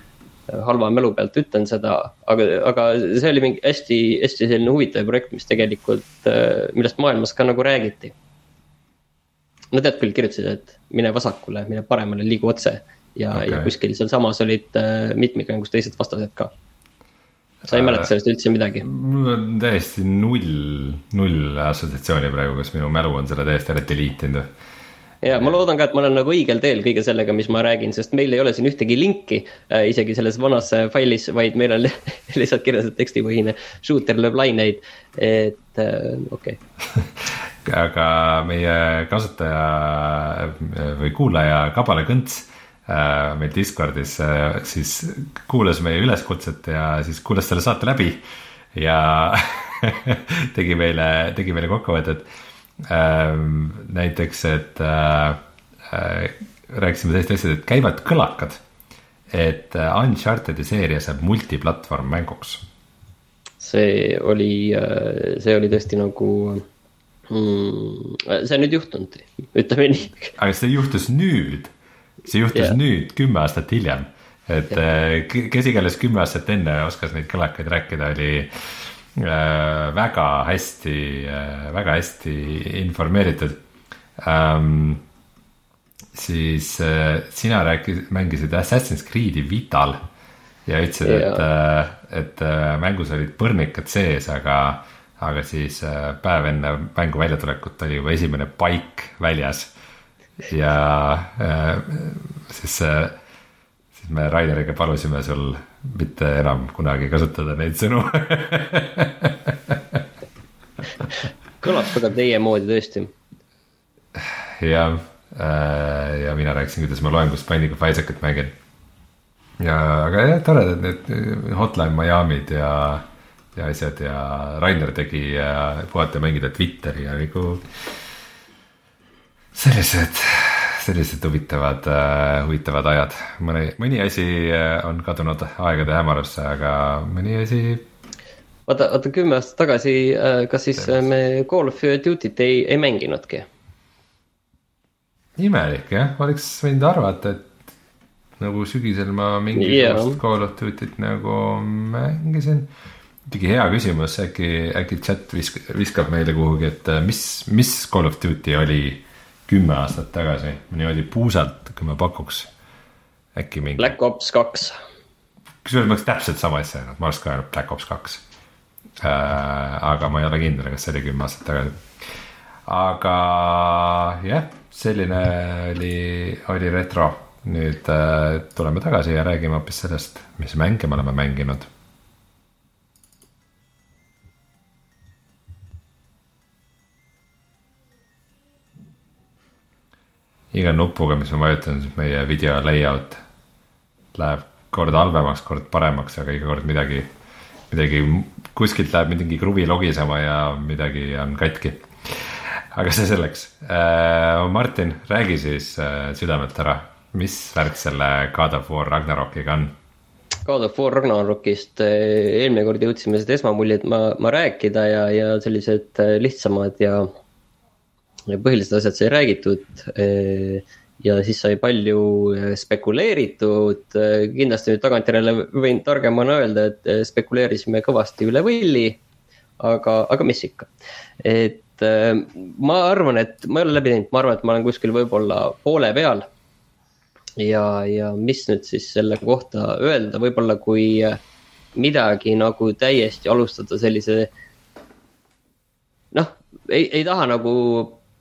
halva mälu pealt ütlen seda, aga, aga see oli mingi hästi, hästi selline huvitav projekt, mis tegelikult, millest maailmas ka nagu räägiti. no tead küll, kirjutasid, et mine vasakule, mine paremale, liigu otse ja okay., ja kuskil sealsamas olid mitmikmängus teised vastased ka. Sa ei äh, mäleta sellest üldse midagi? mul on täiesti null, null assotsiatsiooni praegu, kas minu mälu on selle täiesti ära delete inud või? ja ma loodan ka, et ma olen nagu õigel teel kõige sellega, mis ma räägin, sest meil ei ole siin ühtegi linki äh, isegi selles vanas äh, failis, vaid meil on lihtsalt kirjas, et tekstipõhine shooter lööb laineid, et äh, okei okay. aga meie kasutaja äh, või kuulaja Kabale Kõnts meil Discordis, äh, siis kuulas meie üleskutset ja siis kuulas selle saate läbi. ja tegi meile, tegi meile kokkuvõtet. Ähm, näiteks, et äh, rääkisime sellist asja, et käivad kõlakad. et Uncharted'i seeria saab multiplatvorm mänguks. see oli, see oli tõesti nagu mm,, see on nüüd juhtunud, ütleme nii. aga see juhtus nüüd see juhtus yeah. nüüd kümme aastat hiljem, et yeah. Äh, kes iganes kümme aastat enne oskas neid kõlakaid rääkida, oli äh, väga hästi äh,, väga hästi informeeritud ähm,. siis äh, sina rääkisid, mängisid Assassin's Creed'i Vital ja ütlesid yeah., et, äh, et äh, mängus olid põrnikad sees, aga aga siis päev enne mängu väljatulekut oli juba esimene paik väljas ja äh, siis, äh, siis me Raineriga palusime sul mitte enam kunagi kasutada neid sõnu kõlab väga teie moodi tõesti. jah, äh, ja mina rääkisin, kuidas ma loengust Bindiga of Isaacat mängin. ja, aga jah, toredad need Hotline Miami'd ja, ja asjad ja Rainer tegi puhata mängida Twitteri ja nagu sellised, sellised huvitavad uh,, huvitavad ajad, mõni, mõni asi äh, on kadunud aegade hämarusse, aga mõni asi. vaata, vaata kümme aastat tagasi, äh, kas siis Sellest. me Call of Duty't ei, ei mänginudki? imelik jah, oleks võinud arvata, et nagu sügisel ma mingisugust yeah. Call of Duty't nagu mängisin muidugi hea küsimus, äkki, äkki chat viskab meile kuhugi, et mis, mis Call of Duty oli kümme aastat tagasi, niimoodi puusalt, kui ma pakuks äkki mingi. Black Ops kaks. kusjuures ma oleks täpselt sama asja öelnud, ma oleks ka öelnud Black Ops kaks äh,. aga ma ei ole kindel, kas see oli kümme aastat tagasi. aga jah, selline oli, oli retro. nüüd äh, tuleme tagasi ja räägime hoopis sellest, mis mänge me oleme mänginud iga nupuga, mis ma vajutan, siis meie video layout läheb kord halvemaks, kord paremaks, aga iga kord midagi, midagi kuskilt läheb mingi kruvi logisema ja midagi on katki. aga see selleks äh,. Martin, räägi siis äh, südamelt ära, mis värk selle God of War Ragnarokiga on? God of War Ragnarokist äh, eelmine kord jõudsime seda esmamuljed ma, ma rääkida ja, ja sellised äh, lihtsamad ja põhilised asjad sai räägitud. Eh, ja siis sai palju eh, spekuleeritud, eh, kindlasti nüüd tagantjärele võin targemana öelda, et spekuleerisime kõvasti üle võlli. aga, aga mis ikka, et ma arvan, et ma ei ole läbi teinud, ma arvan, et ma olen kuskil võib-olla poole peal. ja, ja mis nüüd siis selle kohta öelda, võib-olla kui midagi nagu täiesti alustada sellise noh, ei, ei taha nagu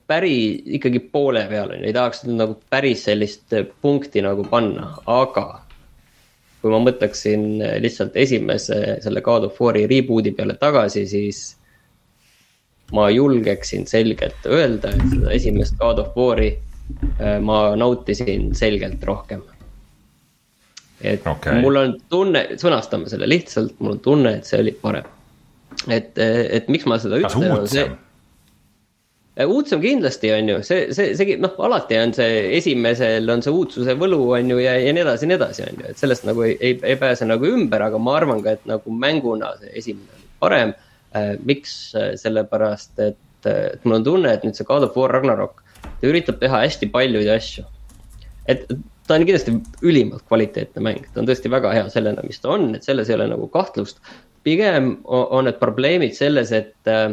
päris ikkagi poole peal ei tahaks nagu päris sellist punkti nagu panna, aga kui ma mõtleksin lihtsalt esimese selle God of War'i reboot'i peale tagasi, siis ma julgeksin selgelt öelda, et seda esimest God of War'i äh, ma nautisin selgelt rohkem. et okay. mul on tunne, sõnastame selle lihtsalt, mul on tunne, et see oli parem. et, et miks ma seda ütlen, on see uudsem kindlasti on ju, see, see, see noh, alati on see esimesel on see uudsuse võlu on ju ja, ja nii edasi ja nii edasi on ju, et sellest nagu ei, ei, ei pääse nagu ümber, aga ma arvan ka, et nagu mänguna see esimene oli parem äh,. miks, äh, sellepärast et, äh, et mul on tunne, et nüüd see God of War Ragnarok, ta üritab teha hästi paljuid asju. et ta on kindlasti ülimalt kvaliteetne mäng, ta on tõesti väga hea sellena, mis ta on, et selles ei ole nagu kahtlust. pigem on, on need probleemid selles, et äh,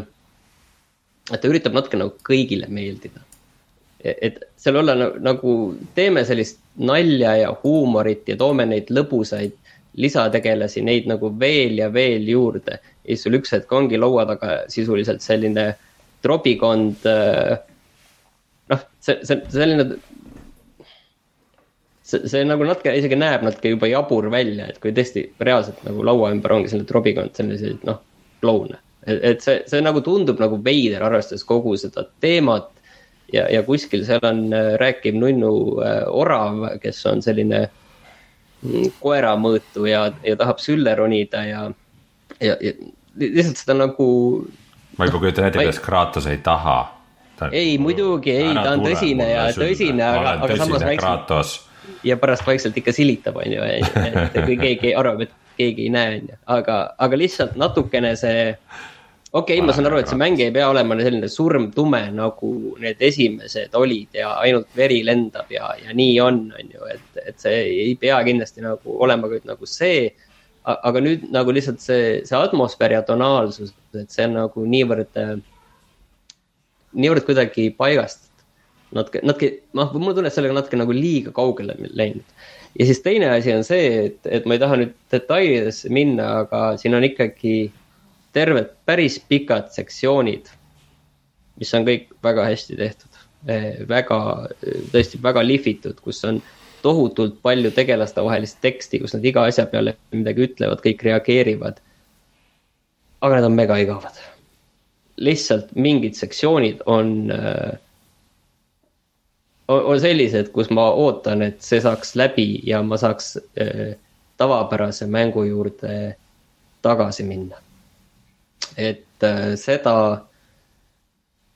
et ta üritab natuke nagu kõigile meeldida. et seal olla nagu, teeme sellist nalja ja huumorit ja toome neid lõbusaid lisategelasi, neid nagu veel ja veel juurde. ja siis sul üks hetk ongi laua taga sisuliselt selline trobikond. Äh, noh, see, see, selline see, see nagu natuke isegi näeb natuke juba jabur välja, et kui tõesti reaalselt nagu laua ümber ongi selline trobikond, selliseid noh, kloune et, et see, see nagu tundub nagu veider, arvestades kogu seda teemat. ja, ja kuskil seal on äh, rääkiv nunnu äh, orav, kes on selline mm, koeramõõtu ja, ja tahab sülle ronida ja, ja, ja lihtsalt seda nagu. ma juba kujutan ette, kuidas Kratos ei taha. ei, muidugi ei, ta on tõsine ja tõsine, aga, aga samas vaikselt. ja pärast vaikselt ikka silitab, on ju, et kui keegi arvab, et keegi ei näe, on ju, aga, aga lihtsalt natukene see okei okay,, ma saan aru, et see mäng ei pea olema selline surmtume, nagu need esimesed olid ja ainult veri lendab ja, ja nii on, on ju, et, et see ei pea kindlasti nagu olema kõik nagu see. aga nüüd nagu lihtsalt see, see atmosfäär ja tonaalsus, et see on nagu niivõrd, niivõrd kuidagi paigast. natuke, natuke, noh, mul on tunne, et sellega natuke nagu liiga kaugele läinud. ja siis teine asi on see, et, et ma ei taha nüüd detailidesse minna, aga siin on ikkagi terved päris pikad sektsioonid, mis on kõik väga hästi tehtud, eh, väga, tõesti väga lihvitud, kus on tohutult palju tegelaste vahelist teksti, kus nad iga asja peale midagi ütlevad, kõik reageerivad. aga need on mega igavad. lihtsalt mingid sektsioonid on, eh, on sellised, kus ma ootan, et see saaks läbi ja ma saaks eh, tavapärase mängu juurde tagasi minna et äh, seda,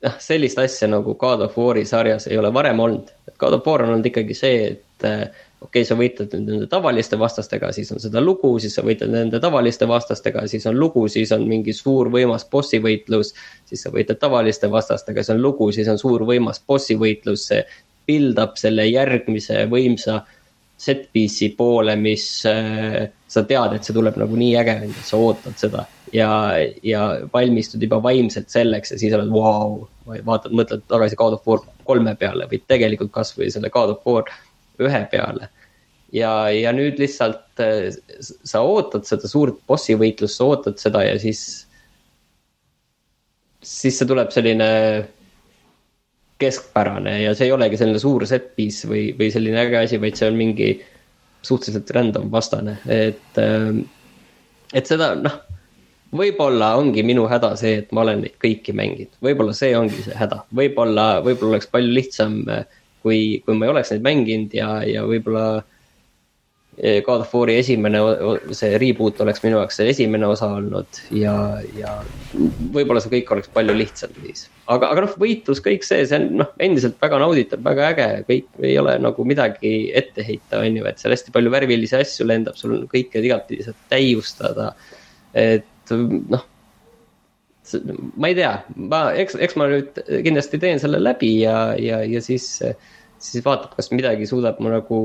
noh, sellist asja nagu God of War'i sarjas ei ole varem olnud. God of War on olnud ikkagi see, et äh, okei okay,, sa võitled nüüd nende tavaliste vastastega, siis on seda lugu, siis sa võitled nende tavaliste vastastega, siis on lugu, siis on mingi suur võimas bossi võitlus. siis sa võitled tavaliste vastastega, siis on lugu, siis on suur võimas bossi võitlus, see build up selle järgmise võimsa set piece'i poole, mis äh, sa tead, et see tuleb nagu nii äge, sa ootad seda. Ja, ja valmistud juba vaimselt selleks ja siis oled vau wow,, vaatad, mõtled tagasi God of War kolme peale või tegelikult kasvõi selle God of War ühe peale. ja, ja nüüd lihtsalt äh, sa ootad seda suurt bossi võitlust, sa ootad seda ja siis. siis see tuleb selline keskpärane ja see ei olegi selline suur set piece või, või selline äge asi, vaid see on mingi suhteliselt random vastane, et. Ähm, et seda noh, võib-olla ongi minu häda see, et ma olen neid kõiki mänginud, võib-olla see ongi see häda, võib-olla, võib-olla oleks palju lihtsam. kui, kui ma ei oleks neid mänginud ja, ja võib-olla God of War'i esimene, see reboot oleks minu jaoks see esimene osa olnud ja, ja võib-olla see kõik oleks palju lihtsam siis. aga, aga noh, võitlus, kõik see, see on noh, endiselt väga nauditav, väga äge, kõik ei ole nagu midagi ette heita, on ju, et seal hästi palju värvilisi asju lendab, sul on kõike igatpidi saab täiustada. et noh, ma ei tea, ma, eks, eks ma nüüd kindlasti teen selle läbi ja, ja, ja siis, siis vaatab, kas midagi suudab mu nagu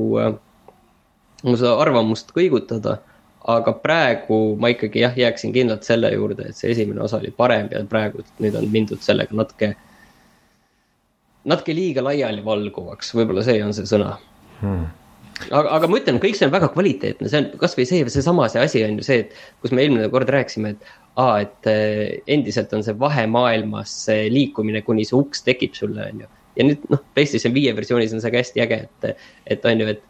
mu seda arvamust kõigutada. aga praegu ma ikkagi jah, jääksin kindlalt selle juurde, et see esimene osa oli parem ja praegu nüüd on mindud sellega natuke. natuke liiga laialivalguvaks, võib-olla see on see sõna hmm aga, aga ma ütlen, kõik see on väga kvaliteetne, see on kasvõi see, seesama see asi on ju see, et kus me eelmine kord rääkisime, et. aa, et äh, endiselt on see vahemaailmas see liikumine, kuni see uks tekib sulle, on ju. ja nüüd noh, PlayStation viie versioonis on see ka hästi äge, et, et on ju, et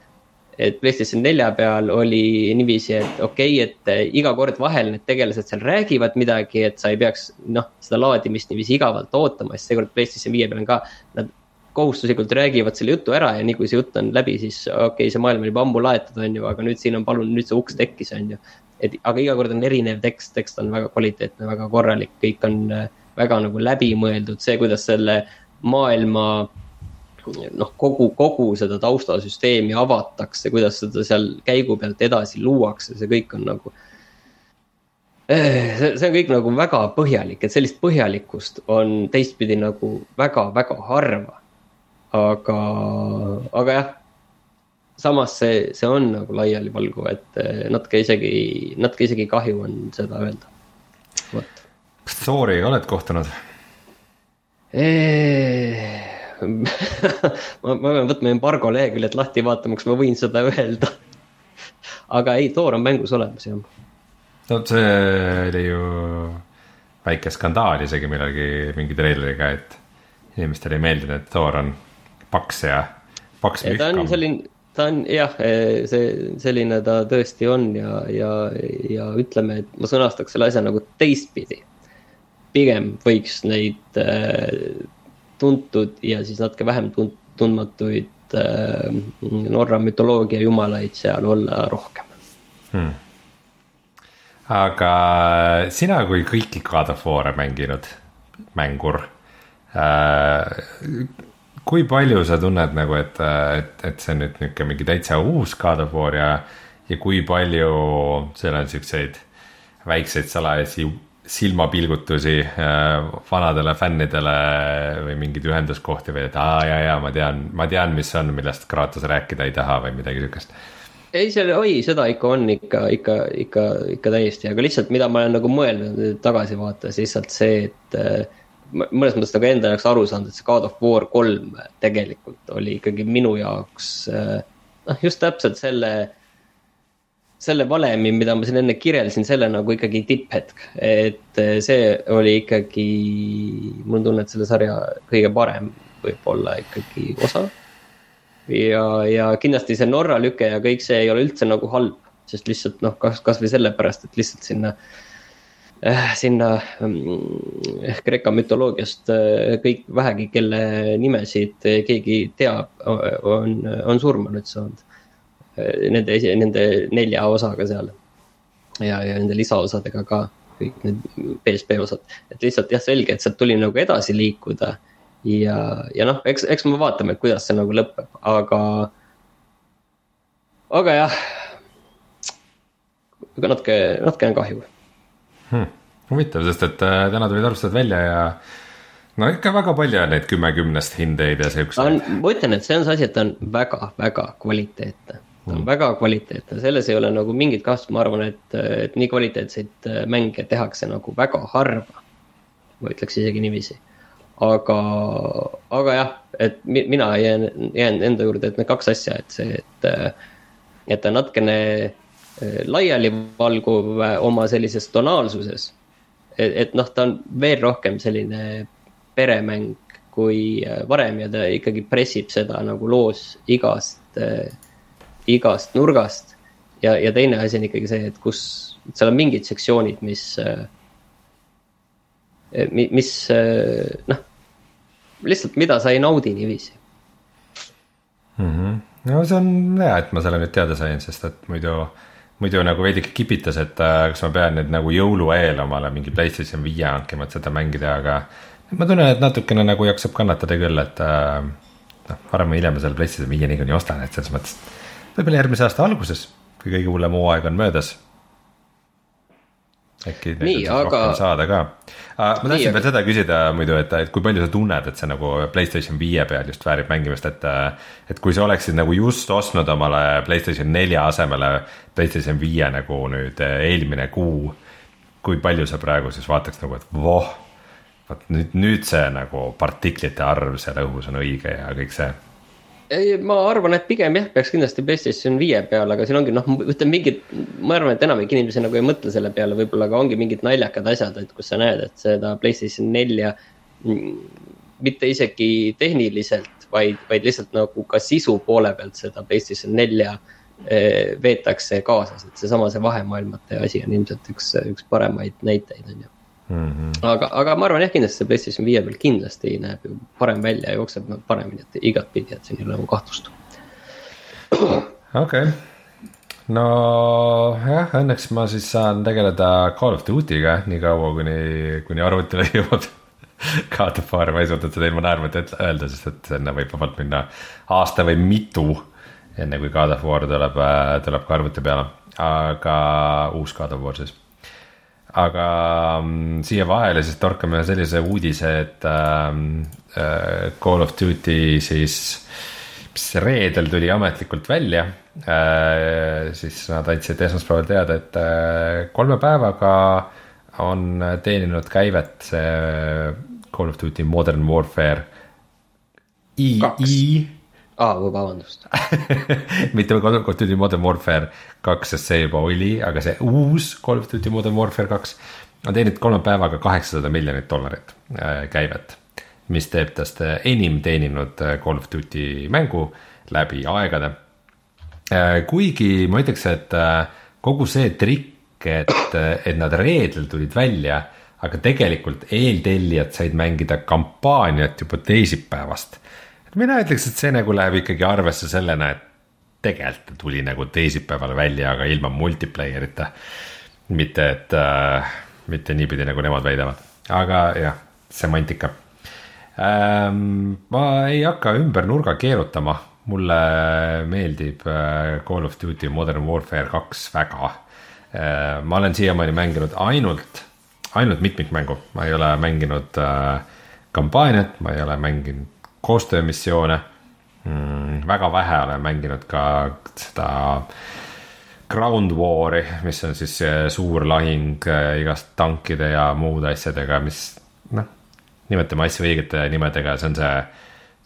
et Playstation nelja peal oli niiviisi, et okei okay,, et eh, iga kord vahel need tegelased seal räägivad midagi, et sa ei peaks noh, seda laadimist niiviisi igavalt ootama, sest seekord Playstation viie peal on ka. Nad kohustuslikult räägivad selle jutu ära ja nii kui see jutt on läbi, siis okei okay,, see maailm oli juba ammu laetud, on ju, aga nüüd siin on palun, nüüd see uks tekkis, on ju. et aga iga kord on erinev tekst, tekst on väga kvaliteetne, väga korralik, kõik on eh, väga nagu läbimõeldud, see, kuidas selle maailma noh, kogu, kogu seda taustasüsteemi avatakse, kuidas seda seal käigu pealt edasi luuakse, see kõik on nagu. Eh, see, see on kõik nagu väga põhjalik, et sellist põhjalikkust on teistpidi nagu väga-väga harva. Aga, aga jah, samas see, see on nagu laialivalguv, et eh, natuke isegi, natuke isegi kahju on seda öelda. vot. kas Thoriga oled kohtunud? Eh, ma, ma pean võtma embargo leheküljed lahti, vaatama, kas ma võin seda öelda. aga ei, Thor on mängus olemas jah. no see oli ju väike skandaal isegi millalgi mingi treileriga, et inimestele ei meeldinud, et Thor on paks ja paks. ta on selline, ta on jah, see selline ta tõesti on ja, ja, ja ütleme, et ma sõnastaks selle asja nagu teistpidi. pigem võiks neid äh, tuntud ja siis natuke vähem tund-, tundmatuid äh, Norra mütoloogia jumalaid seal olla rohkem hmm.. aga sina kui kõiki God of War'e mänginud mängur äh,. Kui palju sa tunned nagu, et, et, et see on nüüd nihuke mingi täitsa uus God of War ja, ja kui palju seal on siukseid väikseid salajasi silmapilgutusi äh, vanadele fännidele või mingeid ühenduskohti või et aa ja, ja ma tean, ma tean, mis on, millest Kratos rääkida ei taha või midagi sihukest. ei, seal, oi, seda ikka on ikka, ikka, ikka, ikka täiesti, aga lihtsalt, mida ma olen nagu mõelnud tagasivaates, lihtsalt see, et äh, mõnes mõttes nagu enda jaoks aru saanud, et see God of War kolm tegelikult oli ikkagi minu jaoks äh, noh, just täpselt selle selle valemi, mida ma siin enne kirjeldasin, selle nagu ikkagi tipphetk. et eh, see oli ikkagi, mul on tunne, et selle sarja kõige parem võib-olla ikkagi osa. ja, ja kindlasti see Norra lüke ja kõik see ei ole üldse nagu halb, sest lihtsalt noh, kas, kasvõi sellepärast, et lihtsalt sinna äh, sinna äh, Kreeka mütoloogiast äh, kõik vähegi, kelle nimesid keegi teab, on, on surma nüüd saanud nende, nende nelja osaga seal. ja, ja nende lisaosadega ka, kõik need PSP osad, et lihtsalt jah, selge, et sealt tuli nagu edasi liikuda. ja, ja noh, eks, eks me vaatame, kuidas see nagu lõpeb, aga, aga jah. natuke, natuke on kahju hmm.. huvitav, sest et äh, täna tulid arvustused välja ja no ikka väga palju on neid kümme kümnest hindeid ja siukseid. ma ütlen, et see on see asi, et ta on väga-väga kvaliteetne ta on mm. väga kvaliteetne, selles ei ole nagu mingit kahtlust, ma arvan, et, et nii kvaliteetseid äh, mänge tehakse nagu väga harva. ma ütleks isegi niiviisi. aga, aga jah, et mina jään, jään enda juurde, et need kaks asja, et see, et, äh, et ta natukene laialivalguv oma sellises tonaalsuses. et, et noh, ta on veel rohkem selline peremäng kui varem ja ta ikkagi pressib seda nagu loos igast igast nurgast. ja, ja teine asi on ikkagi see, et kus, seal on mingid sektsioonid, mis, äh, mis äh, noh, lihtsalt, mida sa ei naudi niiviisi mm. -hmm. no see on hea, et ma selle nüüd teada sain, sest et muidu muidu nagu veidike kipitas, et äh, kas ma pean nüüd nagu jõulu eel omale mingi PlayStation viie hankima, et seda mängida, aga ma tunnen, et natukene nagu jaksab kannatada küll, et noh, varem või hiljem ma selle PlayStation viie niikuinii ostan, et selles mõttes võib-olla järgmise aasta alguses, kui kõige hullem hooaeg on möödas. Äkki nii, aga. saada ka. ma tahtsin veel seda küsida muidu, et, et kui palju sa tunned, et see nagu Playstation viie peal just väärib mängimist, et. et kui sa oleksid nagu just ostnud omale Playstation nelja asemele Playstation viie nagu nüüd eelmine kuu. kui palju sa praegu siis vaataks nagu, et voh, vot nüüd, nüüd see nagu partiklite arv seal õhus on õige ja kõik see ei, ma arvan, et pigem jah, peaks kindlasti PlayStation viie peale, aga siin ongi noh, ütleme mingid, ma arvan, et enamik inimesi nagu ei mõtle selle peale, võib-olla ka ongi mingid naljakad asjad, et kus sa näed, et seda PlayStation nelja. mitte isegi tehniliselt, vaid, vaid lihtsalt nagu ka sisu poole pealt seda PlayStation nelja eh, veetakse kaasas, et seesama, see vahemaailmate asi on ilmselt üks, üks paremaid näiteid, on ju. Mm -hmm. aga, aga ma arvan jah, kindlasti see PlayStation viie peal kindlasti näeb ju parem välja ja jookseb paremini, et igatpidi, et siin ei ole nagu kahtlust. okei okay., nojah, õnneks ma siis saan tegeleda Call of Duty'ga nii kaua, kuni, kuni arvutile jõuab God of War, ma ei suutnud seda ilma naermata öelda, sest et sinna võib vabalt minna aasta või mitu enne kui God of War tuleb, äh, tuleb ka arvuti peale, aga uus God of War siis. Aga um, siia vahele siis torkame sellise uudise, et um, uh, Call of Duty siis, mis reedel tuli ametlikult välja uh,. siis nad andsid esmaspäeval teada, et uh, kolme päevaga on teeninud käivet see Call of Duty Modern Warfare. II aa ah,, vabandust mitte Call of Duty Modern Warfare kaks, sest see juba oli, aga see uus Call of Duty Modern Warfare kaks on teeninud kolme päevaga kaheksasada miljonit dollarit äh, käivet. mis teeb tast äh, enim teeninud äh, Call of Duty mängu läbi aegade. kuigi ma ütleks, et kogu see trikk, et, et nad reedel tulid välja, aga tegelikult eeltellijad said mängida kampaaniat juba teisipäevast mina ütleks, et see nagu läheb ikkagi arvesse sellena, et tegelikult ta tuli nagu teisipäeval välja, aga ilma multiplayer'ita. mitte, et äh, mitte niipidi, nagu nemad väidavad, aga jah, semantika ähm,. ma ei hakka ümber nurga keerutama, mulle meeldib äh, Call of Duty Modern Warfare kaks väga äh,. ma olen siiamaani mänginud ainult, ainult mitmikmängu, ma ei ole mänginud äh, kampaaniat, ma ei ole mänginud koostöömissioone mm,. väga vähe olen mänginud ka seda Ground War'i, mis on siis suur lahing äh, igast tankide ja muude asjadega, mis noh, nimetame asju õigete nimedega, see on see,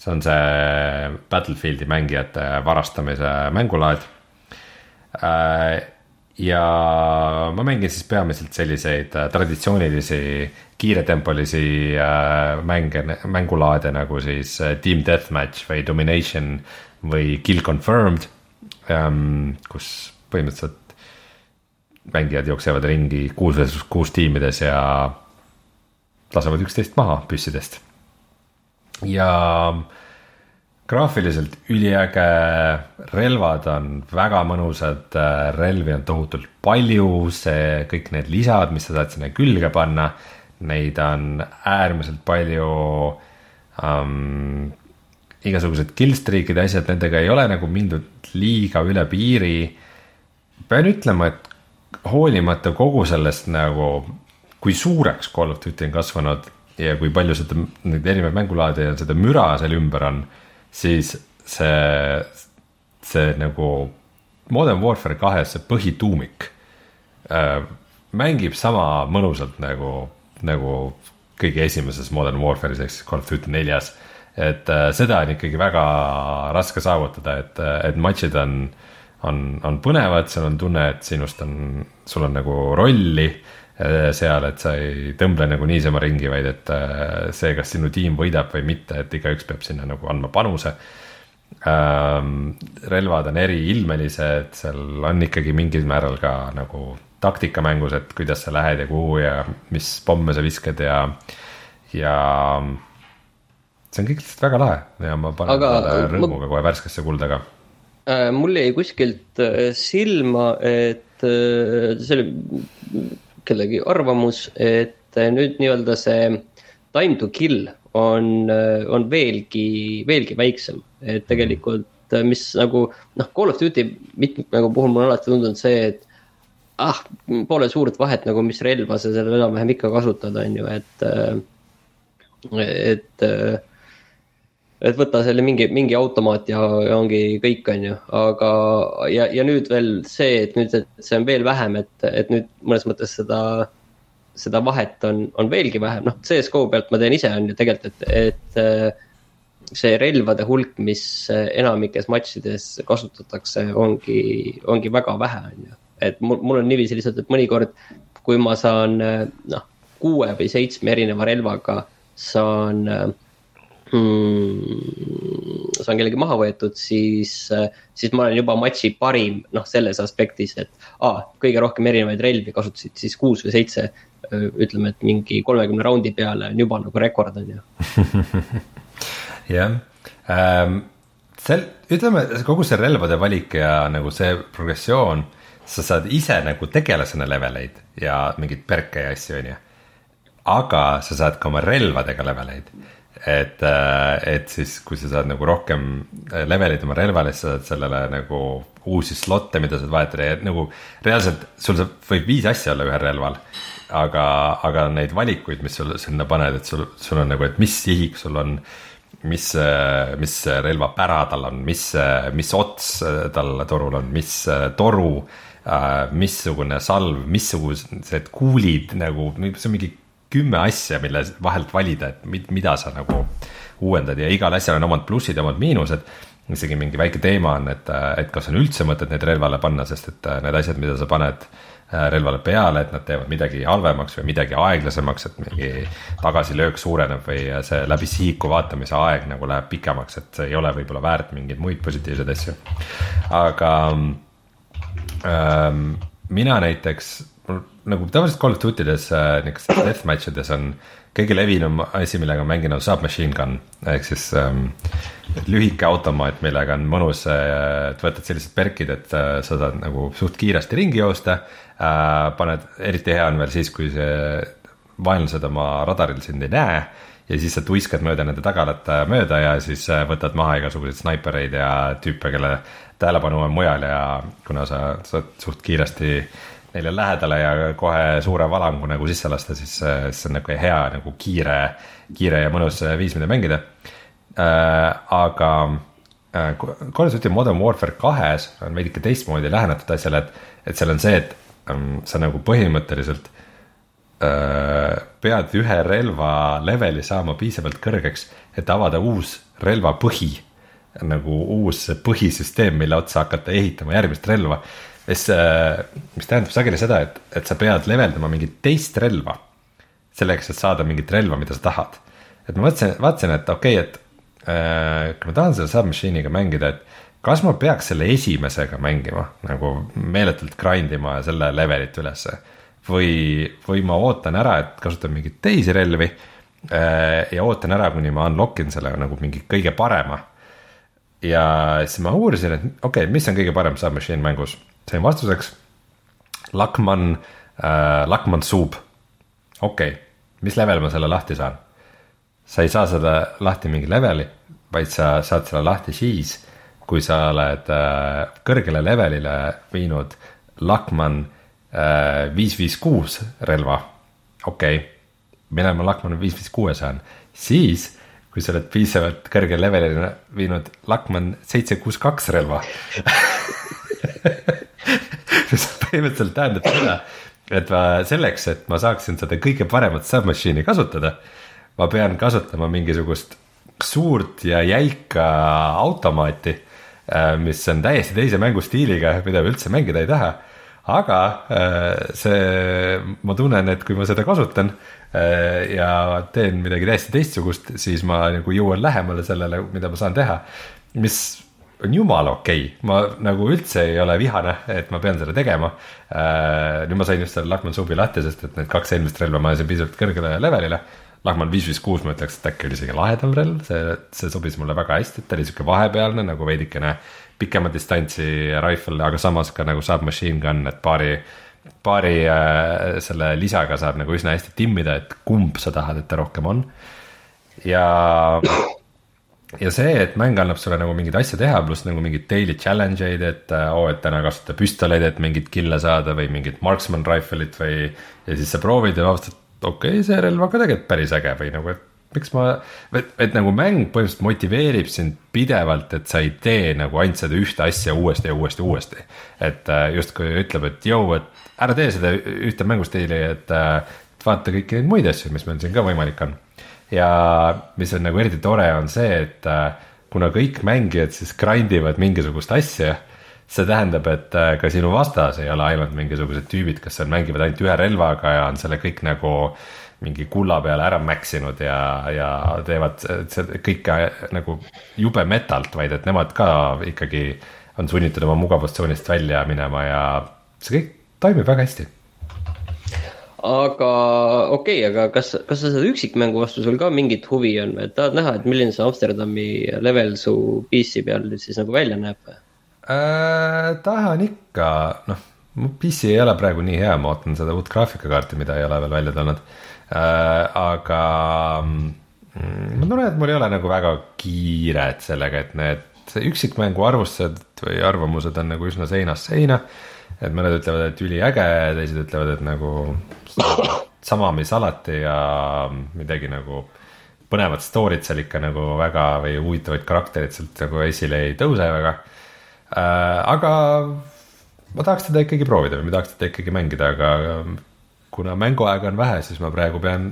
see on see Battlefieldi mängijate varastamise mängulaad äh, ja ma mängin siis peamiselt selliseid äh, traditsioonilisi kiiretempolisi äh, mänge, mängulaade nagu siis äh, Team Deathmatch või Domination või Kill Confirmed ähm,. kus põhimõtteliselt mängijad jooksevad ringi kuus versus kuus tiimides ja lasevad üksteist maha püssidest. ja graafiliselt üliäge, relvad on väga mõnusad, äh, relvi on tohutult palju, see kõik need lisad, mis sa saad sinna külge panna neid on äärmiselt palju um,. igasugused killstreak'id ja asjad, nendega ei ole nagu mindud liiga üle piiri. pean ütlema, et hoolimata kogu sellest nagu, kui suureks Call of Duty on kasvanud ja kui palju seda, neid erinevaid mängulaade ja seda müra seal ümber on, siis see, see nagu Modern Warfare kahes see põhituumik äh, mängib sama mõnusalt nagu nagu kõige esimeses Modern Warfare'is ehk siis Call of Duty neljas. et äh, seda on ikkagi väga raske saavutada, et, äh, et matšid on, on, on põnevad, seal on tunne, et sinust on, sul on nagu rolli äh, seal, et sa ei tõmble nagu niisama ringi, vaid et äh, see, kas sinu tiim võidab või mitte, et igaüks peab sinna nagu andma panuse ähm,. relvad on eriilmelised, seal on ikkagi mingil määral ka nagu taktikamängus, et kuidas sa lähed ja kuhu ja mis pomme sa viskad ja, ja see on kõik lihtsalt väga lahe ja ma panen Aga, rõõmuga ma... kohe värskesse kulda ka äh,. mul jäi kuskilt äh, silma, et äh, see oli kellegi arvamus, et äh, nüüd nii-öelda see time to kill on, on veelgi, veelgi väiksem, et tegelikult mis nagu noh, Call of Duty mitmikmängu puhul mulle alati tundunud see, et ah, pole suurt vahet nagu, mis relva sa seal enam-vähem ikka kasutad, on ju, et, et, et võta selle mingi, mingi automaat ja, ja ongi kõik, on ju, aga ja, ja nüüd veel see, et nüüd, et see on veel vähem, et, et nüüd mõnes mõttes seda, seda vahet on, on veelgi vähem, noh, CS-GO pealt ma teen ise, on ju tegelikult, et, et see relvade hulk, mis enamikes matšides kasutatakse, ongi, ongi väga vähe, on ju et mul, mul on niiviisi lihtsalt, et mõnikord, kui ma saan noh, kuue või seitsme erineva relvaga saan mm, see on kellegi maha võetud, siis, siis ma olen juba matši parim, noh, selles aspektis, et aa, kõige rohkem erinevaid relvi kasutasid siis kuus või seitse. ütleme, et mingi kolmekümne raundi peale on juba nagu rekord, on ju. jah ähm,, sel, ütleme kogu see relvade valik ja nagu see progressioon, sa saad ise nagu tegelasena leveleid ja mingeid perke ja asju, on ju. aga sa saad ka oma relvadega leveleid et, äh, et siis, kui sa saad nagu rohkem äh, levelid oma relvale, siis sa saad sellele nagu uusi slot'e, mida saad vahetada ja nagu reaalselt sul saab, võib viis asja olla ühel relval. aga, aga neid valikuid, mis sul sinna paned, et sul, sul on nagu, et mis sihik sul on mis, mis relva pära tal on, mis, mis ots tal torul on, mis toru, äh, missugune salv, missugused kuulid nagu, see on mingi kümme asja, mille vahelt valida, et mida sa nagu uuendad ja igal asjal on omad plussid ja omad miinused. isegi mingi väike teema on, et, et kas on üldse mõtet neid relvale panna, sest et need asjad, mida sa paned äh, relvale peale, et nad teevad midagi halvemaks või midagi aeglasemaks, et mingi tagasilöök suureneb või see läbi sihiku vaatamise aeg nagu läheb pikemaks, et see ei ole võib-olla väärt mingeid muid positiivseid asju. aga ähm, mina näiteks nagu tavaliselt Call of Duty des äh, niisugustes deathmatch ides on kõige levinum asi, millega ma mängin, on submachine gun ehk siis ähm, lühike automaat, millega on mõnus äh,, et võtad sellised perkid, et äh, sa saad nagu suht kiiresti ringi joosta äh,. paned, eriti hea on veel siis, kui see vaenlased oma radaril sind ei näe ja siis sa tuiskad mööda nende tagalat äh, mööda ja siis äh, võtad maha igasuguseid snaipereid ja tüüpe, kelle tähelepanu on mujal ja kuna sa saad suht kiiresti neile lähedale ja kohe suure valangu nagu sisse lasta, siis, see on nagu hea nagu kiire, kiire ja mõnus viis, mida mängida äh,. aga äh, Call of Duty Modern Warfare kahes on veidike teistmoodi lähenetud asjale, et, et seal on see, et ähm, sa nagu põhimõtteliselt äh, pead ühe relva leveli saama piisavalt kõrgeks, et avada uus relva põhi nagu uus põhisüsteem, mille otsa hakata ehitama järgmist relva mis, äh, mis tähendab sageli seda, et, et sa pead leveldama mingit teist relva. selleks, et saada mingit relva, mida sa tahad. et ma mõtlesin, vaatasin, et okei okay,, et äh, kui ma tahan selle submachine'iga mängida, et kas ma peaks selle esimesega mängima nagu meeletult grind ima selle levelit ülesse. või, või ma ootan ära, et kasutan mingeid teisi relvi äh, ja ootan ära, kuni ma unlock in selle nagu mingi kõige parema ja siis ma uurisin, et okei okay,, mis on kõige parem submachine mängus sain vastuseks Lakman äh,, Lakman suub. okei okay., mis level ma selle lahti saan? sa ei saa seda lahti mingi leveli, vaid sa saad selle lahti siis, kui sa oled äh, kõrgele levelile viinud Lakman äh, viis viis kuus relva. okei okay., millal ma Lakman viis viis kuue saan, siis kui sa oled piisavalt kõrgele levelile viinud Lakman seitse kuus kaks relva mis põhimõtteliselt tähendab seda, et ma selleks, et ma saaksin seda kõige paremat submachine'i kasutada, ma pean kasutama mingisugust suurt ja jäika automaati, äh, mis on täiesti teise mängustiiliga, mida ma üldse mängida ei taha. aga äh, see, ma tunnen, et kui ma seda kasutan ja teen midagi täiesti teistsugust, siis ma nagu jõuan lähemale sellele, mida ma saan teha. mis on jumala okei okay., ma nagu üldse ei ole vihane, et ma pean seda tegema äh,. nüüd ma sain just selle Lahman suubi lahti, sest et need kaks eelmist relva ma ajasin piisavalt kõrgele levelile. Lahman viis viis kuus ma ütleks, et äkki oli isegi lahedam relv, see, see sobis mulle väga hästi, ta oli sihuke vahepealne nagu veidikene pikema distantsi rifle, aga samas ka nagu submachine gun, et paari paari äh, selle lisaga saab nagu üsna hästi timmida, et kumb sa tahad, et ta rohkem on. ja ja see, et mäng annab sulle nagu mingeid asju teha, pluss nagu mingeid daily challenge eid, et oo oh,, et täna kasuta püstoleid, et mingeid kill'e saada või mingit marksman rifle'it või. ja siis sa proovid ja avastad, okei okay,, see relv on ka tegelikult päris äge või nagu, et miks ma, et, et nagu mäng põhimõtteliselt motiveerib sind pidevalt, et sa ei tee nagu ainult seda ühte asja uuesti ja uuesti ja uuesti. et äh, justkui ütleb, et jõu, et ära tee seda ühte mängustiili, et, äh, et vaata kõiki neid muid asju, mis meil siin ka võimalik on. Ja mis on nagu eriti tore, on see, et äh, kuna kõik mängijad siis grind ivad mingisugust asja, see tähendab, et äh, ka sinu vastas ei ole ainult mingisugused tüübid, kes on, mängivad ainult ühe relvaga ja on selle kõik nagu mingi kulla peale ära mäksinud ja, ja teevad kõike nagu jube metalt, vaid et nemad ka ikkagi on sunnitud oma mugavustsoonist välja minema ja see kõik toimib väga hästi aga okei okay,, aga kas, kas sa seda üksikmängu vastu sul ka mingit huvi on või, et tahad näha, et milline see Amsterdami level su PC peal siis nagu välja näeb või? äh,? tahan ikka, noh, mu PC ei ole praegu nii hea, ma ootan seda uut graafikakaarti, mida ei ole veel välja tulnud äh,. aga mm, ma tunnen, et mul ei ole nagu väga kiiret sellega, et need üksikmängu arvustused või arvamused on nagu üsna seinast seina. Et mõned ütlevad, et üliäge, teised ütlevad, et nagu sama, mis alati ja midagi nagu põnevat story't seal ikka nagu väga või huvitavaid karaktereid sealt nagu esile ei tõuse väga Äh, aga ma tahaks teda ikkagi proovida või ma tahaks teda ikkagi mängida, aga kuna mänguaega on vähe, siis ma praegu pean,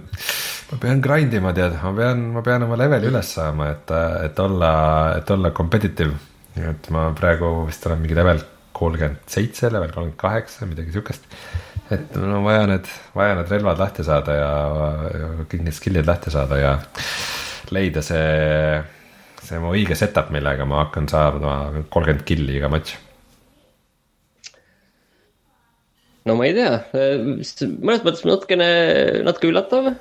ma pean grind ima, tead, ma pean, ma pean oma leveli üles saama, et, et olla, et olla competitive. et ma praegu vist olen mingi level kolmkümmend seitse, level kolmkümmend kaheksa, midagi sihukest. et mul on vaja need, vaja need relvad lahti saada ja, ja kõik need skill'id lahti saada ja leida see see mu õige setup, millega ma hakkan saama kolmkümmend killi iga matš. no ma ei tea, mõnes mõttes natukene, natuke üllatav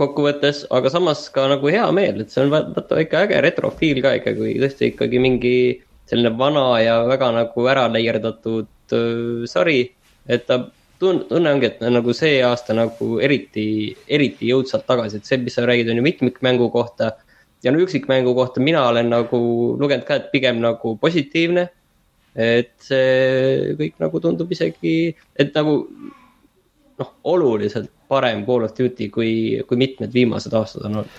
kokkuvõttes, aga samas ka nagu hea meel, et see on vaata ikka äge retrofiil ka ikka, kui tõesti ikkagi mingi selline vana ja väga nagu ära leierdatud äh, sari. et ta tunne, tunne ongi, et nagu see aasta nagu eriti, eriti jõudsalt tagasi, et see, mis sa räägid, on ju mitmikmängu kohta ja no üksikmängu kohta mina olen nagu lugenud ka, et pigem nagu positiivne. et see kõik nagu tundub isegi, et nagu noh, oluliselt parem Call of Duty kui, kui mitmed viimased aastad on olnud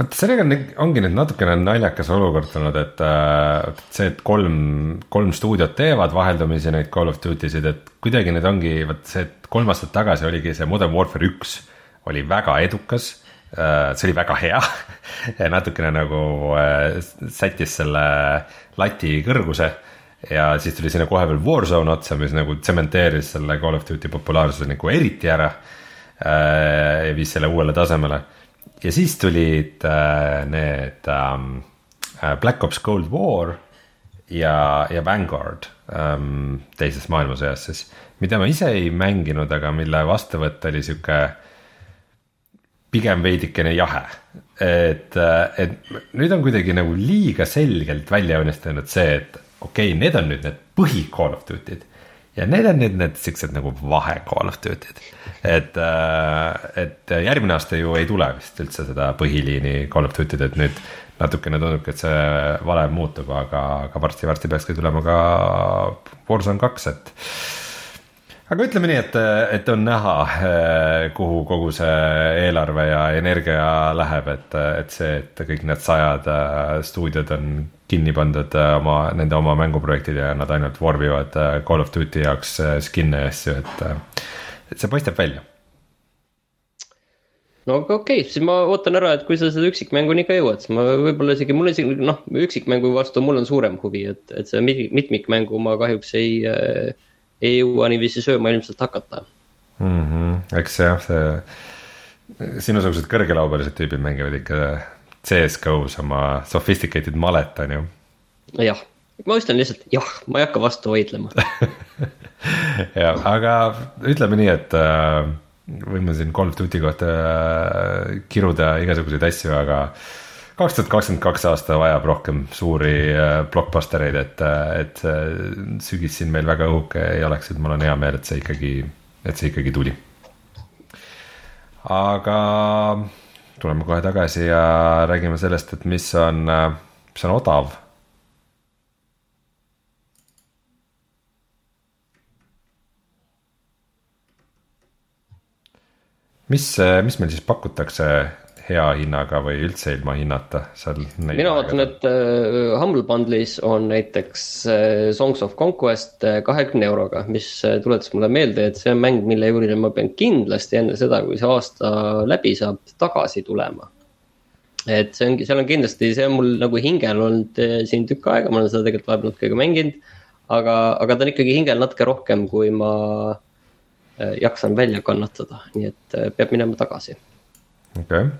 vot sellega on, ongi nüüd natukene naljakas olukord tulnud, et äh, see, et kolm, kolm stuudiot teevad vaheldumisi neid Call of Duty sid, et kuidagi need ongi, vot see, et kolm aastat tagasi oligi see Modern Warfare üks oli väga edukas Äh, see oli väga hea natukene nagu äh, sättis selle lati kõrguse ja siis tuli sinna kohe veel Warzone otsa, mis nagu tsementeeris selle Call of Duty populaarsuse nagu eriti ära. Ja viis selle uuele tasemele ja siis tulid need um, Black Ops Cold War ja, ja Vanguard um, teises maailmasõjas siis, mida ma ise ei mänginud, aga mille vastuvõtt oli sihuke pigem veidikene jahe. et, et nüüd on kuidagi nagu liiga selgelt välja joonistunud see, et okei okay,, need on nüüd need põhi Call of Duty'd ja need on nüüd need siuksed nagu vahe Call of Duty'd. Et, et järgmine aasta ju ei tule vist üldse seda põhiliini Call of Duty'd, et nüüd natukene tundubki, et see valem muutub, aga, aga varsti-varsti peakski tulema ka Warzone kaks, et aga ütleme nii, et, et on näha, eh, kuhu kogu see eelarve ja energia läheb, et, et see, et kõik need sajad eh, stuudiod on kinni pandud oma, nende oma mänguprojektid ja nad ainult vormivad Call of Duty jaoks skin'e ja asju, et, et see paistab välja no aga okei okay,, siis ma ootan ära, et kui sa seda üksikmänguni ka jõuad, siis ma võib-olla isegi, mul isegi noh, üksikmängu vastu mul on suurem huvi, et, et seda mitmikmängu ma kahjuks ei äh, ei jõua niiviisi sööma ilmselt hakata mm. -hmm. eks jah, see, sinusugused kõrgelaubelised tüübid mängivad ikka CS-GO-s oma sophisticated malet, on ju. jah, ma ütlen lihtsalt jah, ma ei hakka vastu vaidlema jah, aga ütleme nii, et äh, võime siin Call of Duty kohta äh, kiruda igasuguseid asju, aga äh, kaks tuhat kakskümmend kaks aasta vajab rohkem suuri äh, blockbuster eid, et, äh, et sügis siin meil väga õhuke ei oleks, et mul on hea meel, et see ikkagi, et see ikkagi tuli. aga tuleme kohe tagasi ja räägime sellest, et mis on, äh, mis on odav mis, mis meil siis pakutakse hea hinnaga või üldse ilma hinnata seal? mina vaatan, et uh, Humble Bundle'is on näiteks uh, Songs of Conquest kahekümne euroga, mis tuletas mulle meelde, et see on mäng, mille juurde ma pean kindlasti enne seda, kui see aasta läbi saab, tagasi tulema. et see ongi, seal on kindlasti, see on mul nagu hingel olnud siin tükk aega, ma olen seda tegelikult vahepeal natuke ka mänginud aga, aga ta on ikkagi hingel natuke rohkem, kui ma äh, jaksan välja kannatada, nii et äh, peab minema tagasi. okei okay.,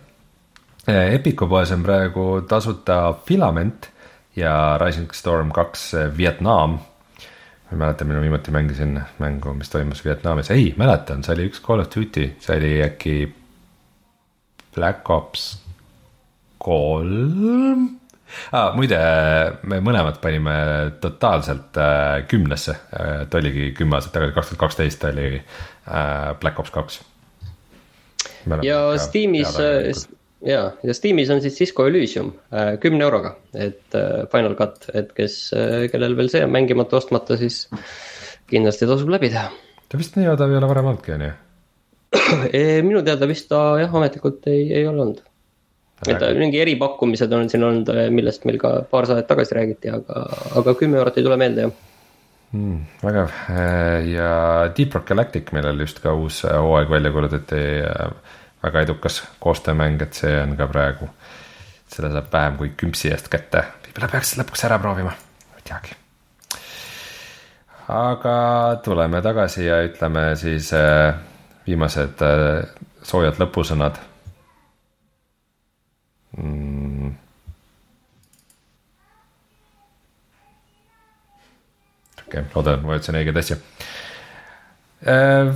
Epiku poes on praegu tasuta Filament ja Rising Storm kaks Vietnam ma ei mäleta, millal viimati mängisin mängu, mis toimus Vietnamis, ei mäletan, see oli üks Call of Duty, see oli äkki Black Ops kolm ah,. muide, me mõlemad panime totaalselt äh, kümnesse, et oligi kümme aastat tagasi, kaks tuhat kaksteist oli äh, Black Ops kaks. ja Steamis, äh, ja, ja Steamis on siis Cisco Elysium äh, kümne euroga, et äh, Final Cut, et kes, kellel veel see on mängimata, ostmata, siis kindlasti tasub läbi teha. ta vist nii odav ei ole varem olnudki, on ju? minu teada vist ta jah, ametlikult ei, ei ole olnud et mingi eripakkumised on siin olnud, millest meil ka paar saadet tagasi räägiti, aga, aga kümme eurot ei tule meelde jah mm,. vägev ja Deep Rock Galactic, millel just ka uus hooaeg välja kuulutati, väga edukas koostöömäng, et see on ka praegu, selle saab vähem kui küpsi eest kätte, võib-olla peaks lõpuks ära proovima, ei teagi. aga tuleme tagasi ja ütleme siis äh, viimased äh, soojad lõpusõnad mm.. okei okay,, loodan, ma ütlesin õigeid asju äh,.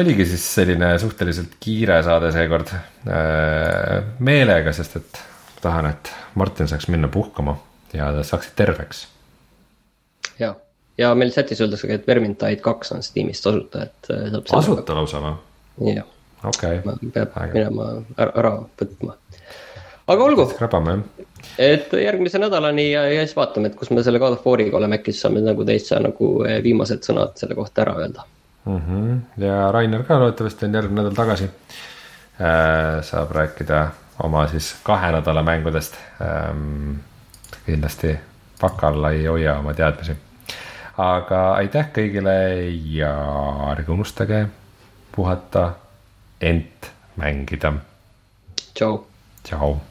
oligi siis selline suhteliselt kiire saade seekord äh, meelega, sest et tahan, et Martin saaks minna puhkama ja saaksid terveks. ja, ja meil chatis öeldakse et Vermintide kaks on Steamis tasuta, et. Äh, tasuta lausa või? jah. okei okay.. peab Äge. minema ära, ära võtma aga olgu. krabame jah. et järgmise nädalani ja, ja siis vaatame, et kus me selle God of War'iga oleme, äkki siis saame nagu täitsa nagu eh, viimased sõnad selle kohta ära öelda mm. -hmm. ja Rainer ka loodetavasti on järgmine nädal tagasi äh,. saab rääkida oma siis kahe nädala mängudest ähm,. kindlasti paka alla ei hoia oma teadmisi. aga aitäh kõigile ja ärge unustage puhata, ent mängida. tšau. tšau